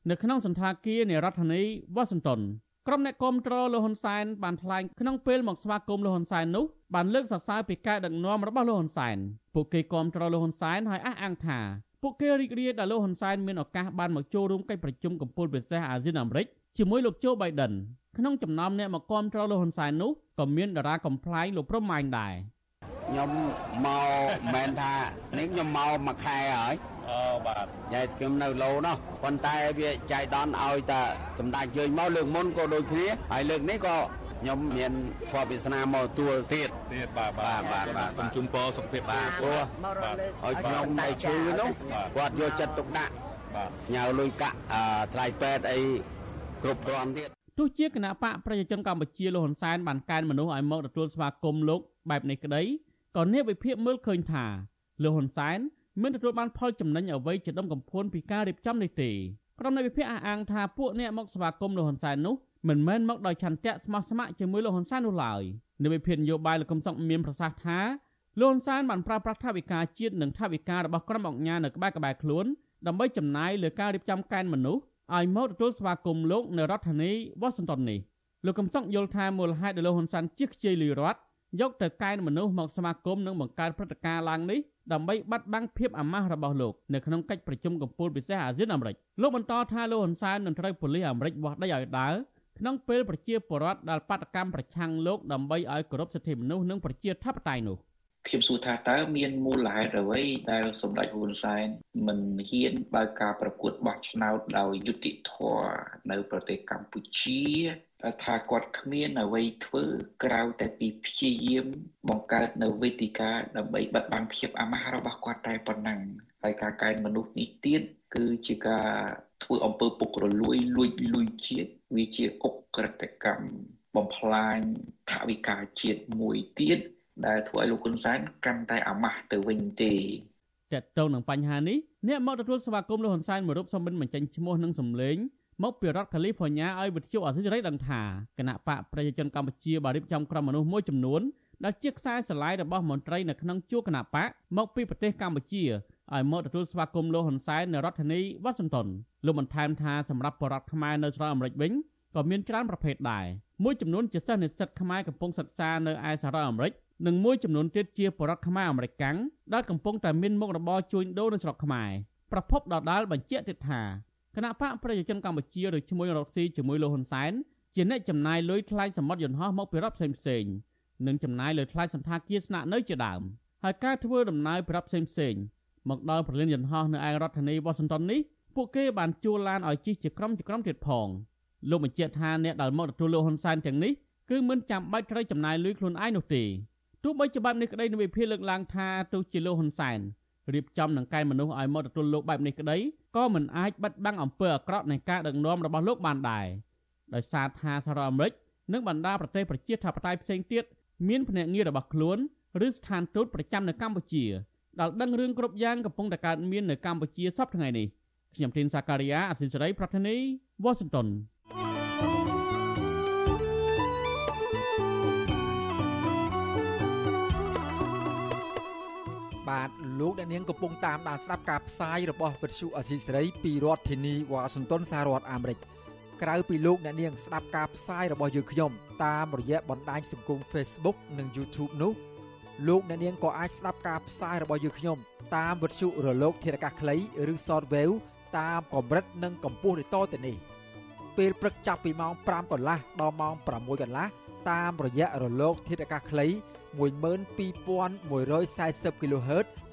នៅក្នុងសន្តាគារនៃរដ្ឋធានីវ៉ាស៊ីនតោនក្រុមអ្នកគាំទ្រលោកហ៊ុនសែនបានថ្លែងក្នុងពេលមកស្វាគមន៍លោកហ៊ុនសែននោះបានលើកសរសើរពីការដឹកនាំរបស់លោកហ៊ុនសែនពួកគេគាំទ្រលោកហ៊ុនសែនហើយអះអាងថាពួកគេរីករាយដែលលោកហ៊ុនសែនមានឱកាសបានមកចូលរួមកិច្ចប្រជុំកំពូលពិសេសអាស៊ានអាមេរិកជាមួយលោកโจ Biden ក្នុងចំណោមអ្នកមកគាំទ្រលោកហ៊ុនសែននោះក៏មានតារាកំ pl ាយលោកប្រម៉ាញ់ដែរ ខ្ញុំមកមិនមែនថានេះខ្ញុំមកមួយខែហើយអូបាទចែកខ្ញុំនៅលោនោះប៉ុន្តែវាចៃដន្យឲ្យតែសម្ដេចយើងមកលើកមុនក៏ដូចគ្នាហើយលើកនេះក៏ខ្ញុំមានភ័ព្វវាសនាមកទួលទៀតទៀតបាទបាទបាទបាទសូមជូនពរសុខភាពបាទព្រោះឲ្យខ្ញុំឲ្យឈឺនោះគាត់យកចិត្តទុកដាក់បាទញ៉ៅលុយកាក់ថ្លៃពេទ្យអីគ្រប់គ្រាន់ទៀតទោះជាគណៈបកប្រជាជនកម្ពុជាលោកហ៊ុនសែនបានកែនមនុស្សឲ្យមកទទួលស្វាគមន៍លោកបែបនេះក្តី ក៏អ្នកវិភាគមើលឃើញថាលោកហ៊ុនសែនមិនទទួលបានផលចំណេញអ្វីជាដុំកំភួនពីការរៀបចំនេះទេក្រុមអ្នកវិភាគអះអាងថាពួកអ្នកមកស្វាគមន៍លោកហ៊ុនសែននោះមិនមែនមកដោយឆន្ទៈស្មោះស្ម័គ្រជាមួយលោកហ៊ុនសែននោះឡើយអ្នកវិភាគនយោបាយលោកកឹមសុខមានប្រសាសន៍ថាលោកហ៊ុនសែនបានប្រើប្រាស់ថវិកាជាតិនិងថវិការបស់ក្រុមអង្គការនៅក្បែរក្បែរខ្លួនដើម្បីចំណាយលើការរៀបចំកែនមនុស្សឲ្យមកទទួលស្វាគមន៍លោកនៅរដ្ឋធានីវ៉ាស៊ីនតោននេះលោកកឹមសុខយល់ថាមូលហេតុដែលលោកហ៊ុនសែនជិះខ្ជាយលីរដ្ឋ យកទៅកែនមនុស្សមកស្វាគមន៍និងបង្កើតព្រឹត្តិការណ៍ឡើងនេះដើម្បីបាត់បង់ភាពអាម៉ាស់របស់លោកនៅក្នុងកិច្ចប្រជុំកំពូលពិសេសអាស៊ានអាមេរិកលោកបន្តថាលោកហ៊ុនសែននឹងត្រូវប៉ូលីសអាមេរិកវាស់ដីឲ្យដើរក្នុងពេលប្រជាពលរដ្ឋដែលបាតកម្មប្រឆាំងលោកដើម្បីឲ្យគោរពសិទ្ធិមនុស្សនិងប្រជាធិបតេយ្យនោះខ្ញុំសួរថាតើមានមូលហេតុអ្វីដែលសម្ដេចហ៊ុនសែនមិនហ៊ានបើកការប្រកួតបោះឆ្នោតដោយយុត្តិធម៌នៅប្រទេសកម្ពុជា ថាគាត់គ្មានអ្វីធ្វើក្រៅតែពីព្យាយាមបង្កើតនៅវេទិកាដើម្បីបិទបាំងភាពអាម៉ាស់របស់គាត់តែប៉ុណ្ណឹងហើយការកែមនុស្សនេះទៀតគឺជាការធ្វើអំពើពុករលួយលួចលុយជាតិវាជាអុកក្រិតកម្មបំផ្លាញថវិកាជាតិមួយទៀតដែលធ្វើឲ្យលោកហ៊ុនសែនកាន់តែអាម៉ាស់ទៅវិញទេតើតើនឹងបញ្ហានេះអ្នកមកទទួលស្វាគមន៍លោកហ៊ុនសែនមួយរូបសំមិនបញ្ចេញឈ្មោះនិងសម្លេង មកពីរដ្ឋកាលីហ្វ័រញ៉ាឲ្យវិទ្យុអសិរ័យដឹងថាគណៈបកប្រជាជនកម្ពុជាបានរៀបចំក្រុមមនុស្សមួយចំនួនដែលជាខ្សែស្រឡាយរបស់មន្ត្រីនៅក្នុងជួរគណៈបកមកពីប្រទេសកម្ពុជាឲ្យមកទទួលស្វាគមន៍លោកហ៊ុនសែននៅរដ្ឋធានីវ៉ាស៊ីនតោនលោកបន្ថែមថាសម្រាប់បរតខ្មែរនៅស្រុកអាមេរិកវិញក៏មានច្រើនប្រភេទដែរមួយចំនួនជាសិស្សនិស្សិតខ្មែរកំពុងសិក្សានៅឯសហរដ្ឋអាមេរិកនិងមួយចំនួនទៀតជាបរតខ្មែរអាមេរិកកាំងដែលកំពុងតែមានមុខរបរជួញដូរនៅស្រុកខ្មែរប្រពន្ធដដាលបញ្ជាក់ទៀតថា គណៈបកប្រជាជនកម្ពុជាឬឈ្មោះរកស៊ីជាមួយលោកហ៊ុនសែនជាអ្នកចំណាយលុយថ្លៃសមុទ្រយន្តហោះមកពីរដ្ឋផ្សេងៗនិងចំណាយលើថ្លៃសន្តាគារស្នាក់នៅជាដើមហើយការធ្វើដំណើរពីរដ្ឋផ្សេងៗមកដល់ប្រលានយន្តហោះនៅឯរដ្ឋធានីវ៉ាស៊ីនតោននេះពួកគេបានជួលឡានឲ្យជិះជាក្រុមជាក្រុមទៀតផងលោកបញ្ជាក់ថាអ្នកដែលមកទទួលលោកហ៊ុនសែនទាំងនេះគឺមិនចាំបាច់ត្រូវចំណាយលុយខ្លួនឯងនោះទេទោះបីជាបែបនេះក្តីនៅវិភាគលើកឡើងថាទោះជាលោកហ៊ុនសែន រៀបចំនឹងកែមនុស្សឲ្យមកទទួលលោកបែបនេះក្តីក៏មិនអាចបិទបាំងអំពើអាក្រក់នៃការដឹកនាំរបស់លោកបានដែរដោយសារថាសហរដ្ឋអាមេរិកនិងបណ្ដាប្រទេសប្រជាធិបតេយ្យផ្សេងទៀតមានភ្នាក់ងាររបស់ខ្លួនឬស្ថានទូតប្រចាំនៅកម្ពុជាដែលដឹងរឿងគ្រប់យ៉ាងកំពុងតែកើតមាននៅកម្ពុជាសពថ្ងៃនេះខ្ញុំទីនសាការីយ៉ាអសិលសេរីប្រធានីវ៉ាស៊ីនតោនបាទ លោកអ្នកនាងកំពុងតាមដានស្ដាប់ការផ្សាយរបស់វិទ្យុអសីសេរីពីរដ្ឋធានីវ៉ាស៊ីនតោនសហរដ្ឋអាមេរិកក្រៅពីលោកអ្នកនាងស្ដាប់ការផ្សាយរបស់យើងខ្ញុំតាមរយៈបណ្ដាញសង្គម Facebook និង YouTube នោះលោកអ្នកនាងក៏អាចស្ដាប់ការផ្សាយរបស់យើងខ្ញុំតាមវិទ្យុរលក ធារកាសខ្លីឬ Shortwave តាមកម្រិតនិងកម្ពស់ដូចតទៅនេះពេលព្រឹកចាប់ពីម៉ោង5កន្លះដល់ម៉ោង6កន្លះតាមរយៈរលក ធាតុអាកាសខ្លី12140 kHz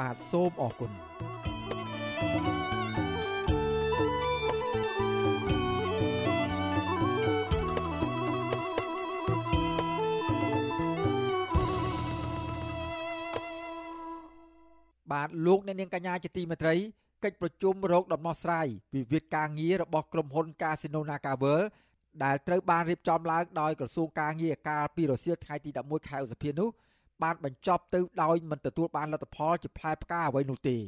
បាទសូមអរគុណបាទលោកអ្នកនាងកញ្ញាជាទីមេត្រីកិច្ចប្រជុំរោគដំណោះស្រាយវិវាទការងាររបស់ក្រុមហ៊ុន Casino NagaWorld ដែលត្រូវបានរៀបចំឡើងដោយក្រសួងការងារកាលពីរសៀលថ្ងៃទី11ខែឧសភានោះ បានបញ្ចប់ទៅដោយមិនទទួលបានលទ្ធផលជាផ្លែផ្កាអ្វីនោះទេ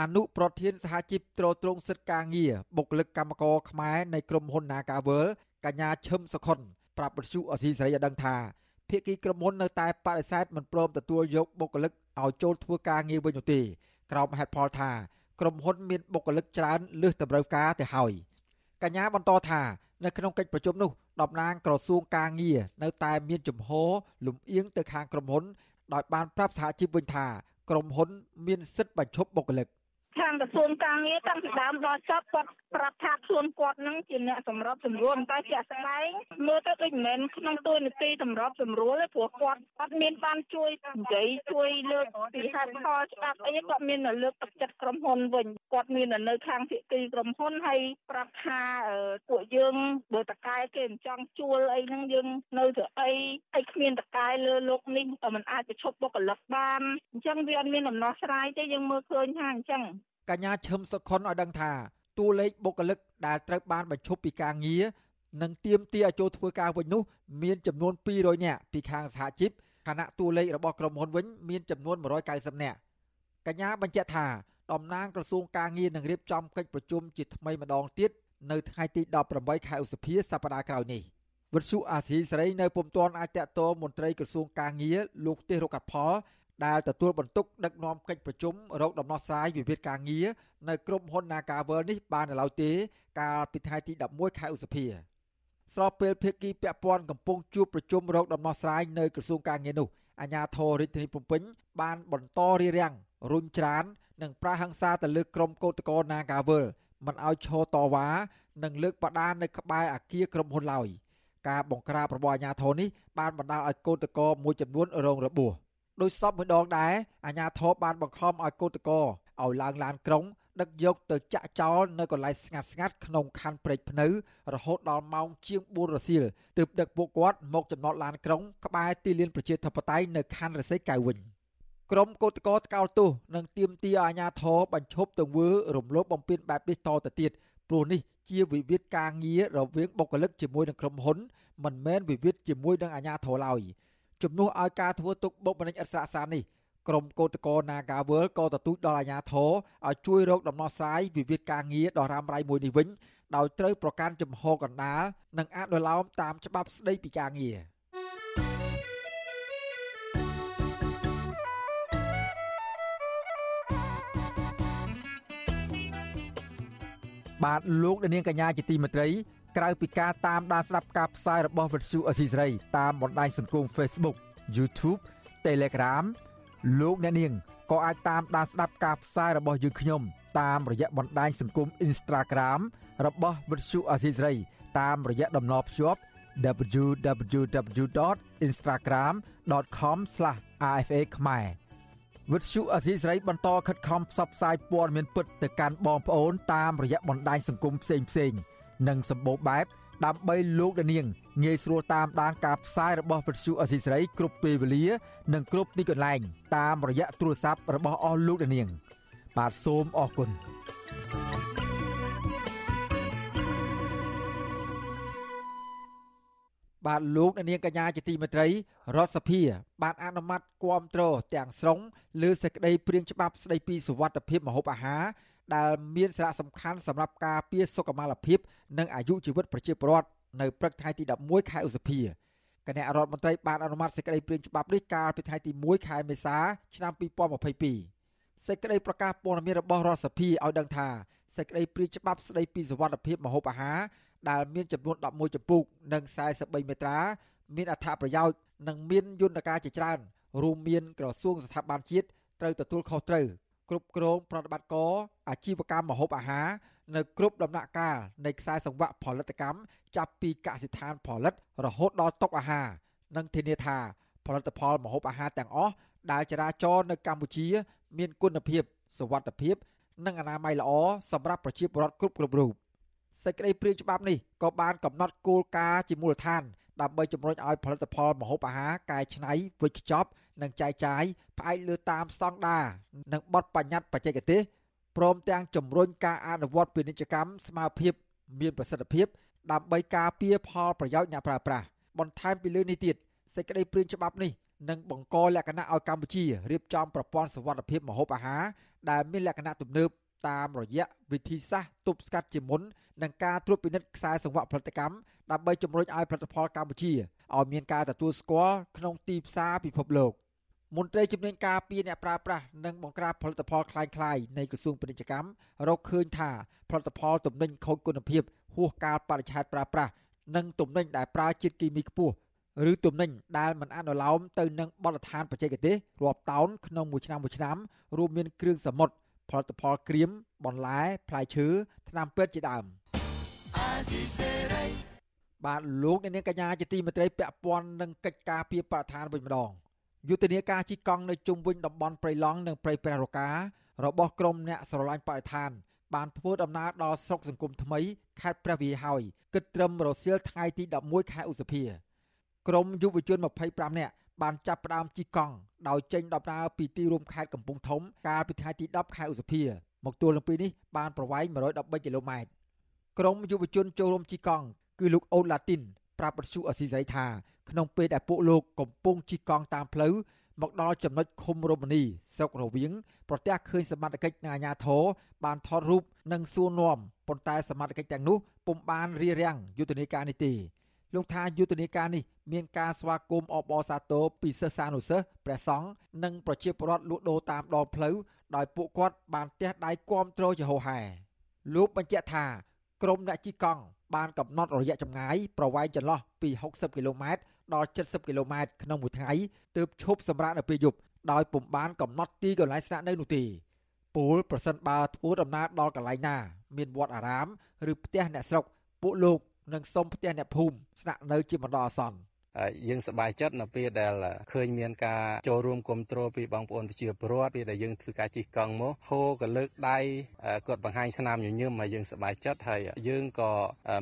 អនុប្រធានសហជីពត្រួតត្រងសិទ្ធិការងារបុគ្គលិកកម្មករខ្មែរនៃក្រុមហ៊ុន Nagavel កញ្ញាឈឹមសុខុនប្រាប់បទសុអសីសេរីឲ្យដឹងថាភាគីក្រុមហ៊ុននៅតែបដិសេធមិនព្រមទទួលយកបុគ្គលិកឲ្យចូលធ្វើការងារវិញនោះទេក្រោមហេតុផលថាក្រុមហ៊ុនមានបុគ្គលិកច្រើនលើសតម្រូវការទៅហើយកញ្ញាបន្តថានៅក្នុងកិច្ចប្រជុំនោះ តំណាងក្រសួងការងារនៅតែមានជំហរលំអៀងទៅខាងក្រុមហ៊ុនដោយបានប្រាប់សហជីពវិញថាក្រុមហ៊ុនមានសិទ្ធិបញ្ឈប់បុគ្គលិក ខាងក្រសួងការងារតាំងពីដើមដល់ចប់គាត់ប្រាប់ថាខ្លួនគាត់នឹងជាអ្នកសម្របសម្រួលតែជាក់ស្ដែងមើលទៅដូចមិនមែនក្នុងទួនាទីសម្របសម្រួលទេព្រោះគាត់គាត់មានបានជួយនិយាយជួយលើកពីហេតុផលច្បាប់អីគាត់មានលើកទឹកចិត្តក្រុមហ៊ុនវិញគាត់មាននៅខាងភាគីក្រុមហ៊ុនហើយប្រាប់ថាពួកយើងបើតកែគេមិនចង់ជួលអីហ្នឹងយើងនៅទៅអីហើយគ្មានតកែលើលោកនេះมันអាចប្រឈប់បុគ្គលិកបានអញ្ចឹងវាអត់មានដំណោះស្រាយទេយើងមើលឃើញថាអញ្ចឹង កញ្ញាឈឹមសុខុនឲ្យដឹងថាតួលេខបុគ្គលិកដែលត្រូវបានបញ្ឈប់ពីការងារនិងទាមទារឲ្យចូលធ្វើការវិញនោះមានចំនួន200នាក់ពីខាងសហជីពខណៈតួលេខរបស់ក្រុមហ៊ុនវិញមានចំនួន190នាក់កញ្ញាបញ្ជាក់ថាតំណាងក្រសួងការងារនឹងរៀបចំកិច្ចប្រជុំជាថ្មីម្ដងទៀតនៅថ្ងៃទី18ខែឧសភាសប្តាហ៍ក្រោយនេះវិទ្យុអាស៊ីសេរីនៅពុំទាន់អាចតតមន្ត្រីក្រសួងការងារលោកទេសរកັດផល ដែលទទួលបន្ទុកដឹកនាំកិច្ចប្រជុំរោគដំណោះស្រាយវិវាទការងារនៅក្រុមហ៊ុន Nagavel នេះបាននៅឡើយទេ កាលពីថ្ងៃទី11ខែឧសភាស្របពេលភាគីពាក់ព័ន្ធកំពុងជួបប្រជុំរោគដំណោះស្រាយនៅក្រសួងការងារនោះអាជ្ញាធររាជធានីភ្នំពេញបានបន្តរារាំងរុញច្រាននិងប្រហិង្សាទៅលើក្រុមកោតក្រ Nagavel មិនឲ្យឈរតវ៉ានិងលើកបដានៅក្បែរអគារក្រុមហ៊ុនឡើយការបង្ក្រាបរបស់អាជ្ញាធរនេះបានបណ្ដាលឲ្យកោតក្រមួយចំនួនរងរបួស ដោយសពមួយដងដែរអាជ្ញាធរបានបង្ខំឲ្យកោតក្រឲ្យឡើងឡានក្រុងដឹកយកទៅចាក់ចោលនៅកន្លែងស្ងាត់ស្ងាត់ក្នុងខណ្ឌព្រែកភ្នៅ រហូតដល់ម៉ោងជាង4រសៀលទើបដឹកពួកគាត់មកចំណតឡានក្រុងក្បែរទីលានប្រជាធិបតេយ្យនៅខណ្ឌរសីកែវវិញក្រុមកោតក្រថ្កោលទោសនិងទាមទារអាជ្ញាធរបញ្ឈប់ទង្វើរំលោភបំពានបែបនេះតទៅទៀតព្រោះនេះជាវិវាទការងាររវាងបុគ្គលិកជាមួយនឹងក្រុមហ៊ុនមិនមែនវិវាទជាមួយនឹងអាជ្ញាធរឡើយ ជំនួសឲ្យការធ្វើទុកបុកម្នេញឥតស្រាកសាននេះក្រុមកោតក្រ Nagawal ក៏ទទូចដល់អាជ្ញាធរឲ្យជួយរកដំណោះស្រាយវិវាទការងារដ៏រ៉ាំរ៉ៃមួយនេះវិញដោយត្រូវប្រកាន់ជំហរកណ្ដាលនិងអនុលោមតាមច្បាប់ស្តីពីការងារបាទលោកនាងកញ្ញាជាទីមេត្រី ក្រៅពីការតាមដានស្ដាប់ការផ្សាយរបស់វិទ្យុអស៊ីសេរីតាមបណ្ដាញសង្គម Facebook YouTube Telegram លោកអ្នកនាងក៏អាចតាមដានស្ដាប់ការផ្សាយរបស់យើងខ្ញុំ តាមរយៈបណ្ដាញសង្គម Instagram របស់វិទ្យុអសីស្រីតាមរយៈតំណភ្ជាប់ www.instagram.com/rfa ខ្មែរវិទ្យុអសីស្រីបន្តខិតខំផ្សព្វផ្សាយព័ត៌មានពិតទៅកាន់បងប្អូនតាមរយៈបណ្ដាញសង្គមផ្សេងៗ និងសម្បូរបែបដើម្បីលោកនាងងាយស្រួលតាមដានការផ្សាយរបស់វិទ្យុអសីស្រីគ្រប់ពេលវេលា និងគ្រប់ទីកន្លែង តាមរយៈទូរស័ព្ទរបស់អស់លោកនាង បាទសូមអរគុណបាទលោកនាងកញ្ញាជាទីមេត្រីរដ្ឋសភា បានអនុម័តគាំទ្រទាំងស្រុងលើសេចក្តីព្រាងច្បាប់ស្តីពីសុវត្ថិភាពម្ហូបអាហារ ដែលមានសារៈសំខាន់សម្រាប់ការពារសុខុមាលភាព និងអាយុជីវិតប្រជាពលរដ្ឋនៅព្រឹកថ្ងៃទី11ខែឧសភាគណៈរដ្ឋមន្ត្រីបានអនុម័តសេចក្តីព្រាងច្បាប់នេះកាលពីថ្ងៃទី1ខែមេសាឆ្នាំ2022សេចក្តីប្រកាសព័ត៌មានរបស់រដ្ឋសភាឲ្យដឹងថាសេចក្តីព្រាងច្បាប់ស្តីពីសវត្ថិភាពម្ហូបអាហារដែលមានចំនួន11ចំពុកនិង43មេត្រា មានអត្ថប្រយោជន៍និងមានយន្តការជាច្រើនរួមមានក្រសួងស្ថាប័នជាតិត្រូវទទួលខុសត្រូវ គ្រប់គ្រងប្រតិបត្តិការអាជីវកម្មម្ហូបអាហារនៅគ្រប់ដំណាក់កាលនៃខ្សែសង្វាក់ផលិតកម្មចាប់ពីកសិដ្ឋានផលិតរហូតដល់តុអាហារនិងធានាថាផលិតផលម្ហូបអាហារទាំងអស់ដែលចរាចរនៅកម្ពុជា មានគុណភាពសុវត្ថិភាព និងអនាម័យល្អសម្រាប់ប្រជាពលរដ្ឋគ្រប់គ្រប់រូបសេចក្តីព្រាងច្បាប់នេះក៏បានកំណត់គោលការណ៍ជាមូលដ្ឋាន ដើម្បីជំរុញឲ្យផលិតផលម្ហូបអាហារកែច្នៃវេចខ្ចប់និងចែកចាយផ្អែកលើតាមស្តង់ដារនិងបទបញ្ញត្តិបច្ចេកទេសព្រមទាំងជំរុញការអនុវត្តពាណិជ្ជកម្មស្មើភាពមានប្រសិទ្ធភាពដើម្បីការពារផលប្រយោជន៍អ្នកប្រើប្រាស់បន្ថែមពីលើនេះទៀតសេចក្តីព្រាងច្បាប់នេះនឹងបង្កលក្ខណៈឲ្យកម្ពុជារៀបចំប្រព័ន្ធសុវត្ថិភាពម្ហូបអាហារដែលមានលក្ខណៈទំនើប តាមរយៈវិធីសាស្ត្រទប់ស្កាត់ជាមុននិងការត្រួតពិនិត្យខ្សែសង្វាក់ផលិតកម្មដើម្បីជំរុញឲ្យផលិតផលកម្ពុជាឲ្យមានការទទួលស្គាល់ក្នុងទីផ្សារពិភពលោកមន្ត្រីជំនាញការពារអ្នកប្រើប្រាស់និងបង្ក្រាបផលិតផលคล้ายៗនៃក្រសួងពាណិជ្ជកម្មរកឃើញថាផលិតផលទំនិញខូចគុណភាពហួសកាលបរិច្ឆេទប្រើប្រាស់និងទំនិញដែលប្រើជាតិគីមីខ្ពស់ឬទំនិញដែលមិនអនុលោមទៅនឹងបទដ្ឋានបច្ចេកទេសរាប់តោនក្នុងមួយឆ្នាំមួយឆ្នាំរួមមានគ្រឿងសមុទ្រ ផលិតផលក្រៀមបន្លែផ្លែឈើថ្នាំពេទ្យជាដើមបាទលោកអ្នកនាងកញ្ញាជាទីមេត្រីពាក់ព័ន្ធនឹងកិច្ចការពីបរិស្ថានវិញម្ដងយុទ្ធនាការជីកង់នៅជុំវិញតំបន់ព្រៃឡង់និងព្រៃព្រះរការបស់ក្រមអ្នកស្រឡាញ់បរិស្ថាន បានធ្វើដំណើរដល់ស្រុកសង្គមថ្មីខេត្តព្រះវិហារហើយគិតត្រឹមរសៀលថ្ងៃទី11ខែឧសភា ក្រមយុវជន25នាក់ បានចាប់ផ្ដើមជិះកង់ដោយចេញដំណើរពីទីរួមខេត្តកំពង់ធំ កាលពីថ្ងៃទី10ខែឧសភាមកទួលនឹងពេលនេះបានប្រវែង113គីឡូម៉ែត្រក្រុមយុវជនចូលរួមជិះកង់គឺលោកអូនឡាទីនប្រាប់បទសុអសីសីថាក្នុងពេលដែលពួកលោកកំពុងជិះកង់តាមផ្លូវមកដល់ចំណុចឃុំរមនីស្រុករវៀងប្រទះឃើញសមត្ថកិច្ចនិងអាជ្ញាធរបានថតរូបនិងសួរនាំប៉ុន្តែសមត្ថកិច្ចទាំងនោះពុំបានរៀបរៀងយុទ្ធនាការនេះទេ លោកថាយុទ្ធនាការនេះមានការស្វាគមន៍អបអរសាទរពីសិស្សានុសិស្សព្រះសង្ឃនិងប្រជាពលរដ្ឋលក់ដូរតាមដងផ្លូវដោយពួកគាត់បានទះដៃគាំទ្រជាហោហែលោកបញ្ជាក់ថាក្រុមអ្នកជិះកង់បានកំណត់រយៈចម្ងាយប្រវែងចន្លោះពី60គីឡូម៉ែត្រដល់70គីឡូម៉ែត្រក្នុងមួយថ្ងៃទើបឈប់សម្រាកនៅពេលយប់ដោយពុំបានកំណត់ទីកន្លែងស្នាក់នៅនោះទេពលប្រសិនបើធ្វើដំណើរដល់កន្លែងណា មានវត្តអារាម ឬផ្ទះអ្នកស្រុកពួកលោក និងសុំផ្ទះអ្នកភូមិស្នាក់នៅជាបណ្ដោះអាសន្នយើងសប្បាយចិត្តនៅពេលដែលឃើញមានការចូលរួមគ្រប់គ្រងពីបងប្អូនប្រជាពលរដ្ឋពេលដែលយើងធ្វើការជិះកង់មកហូក៏លើកដៃគាត់បង្ហាញស្នាមញញឹមមកយើងសប្បាយចិត្តហើយយើងក៏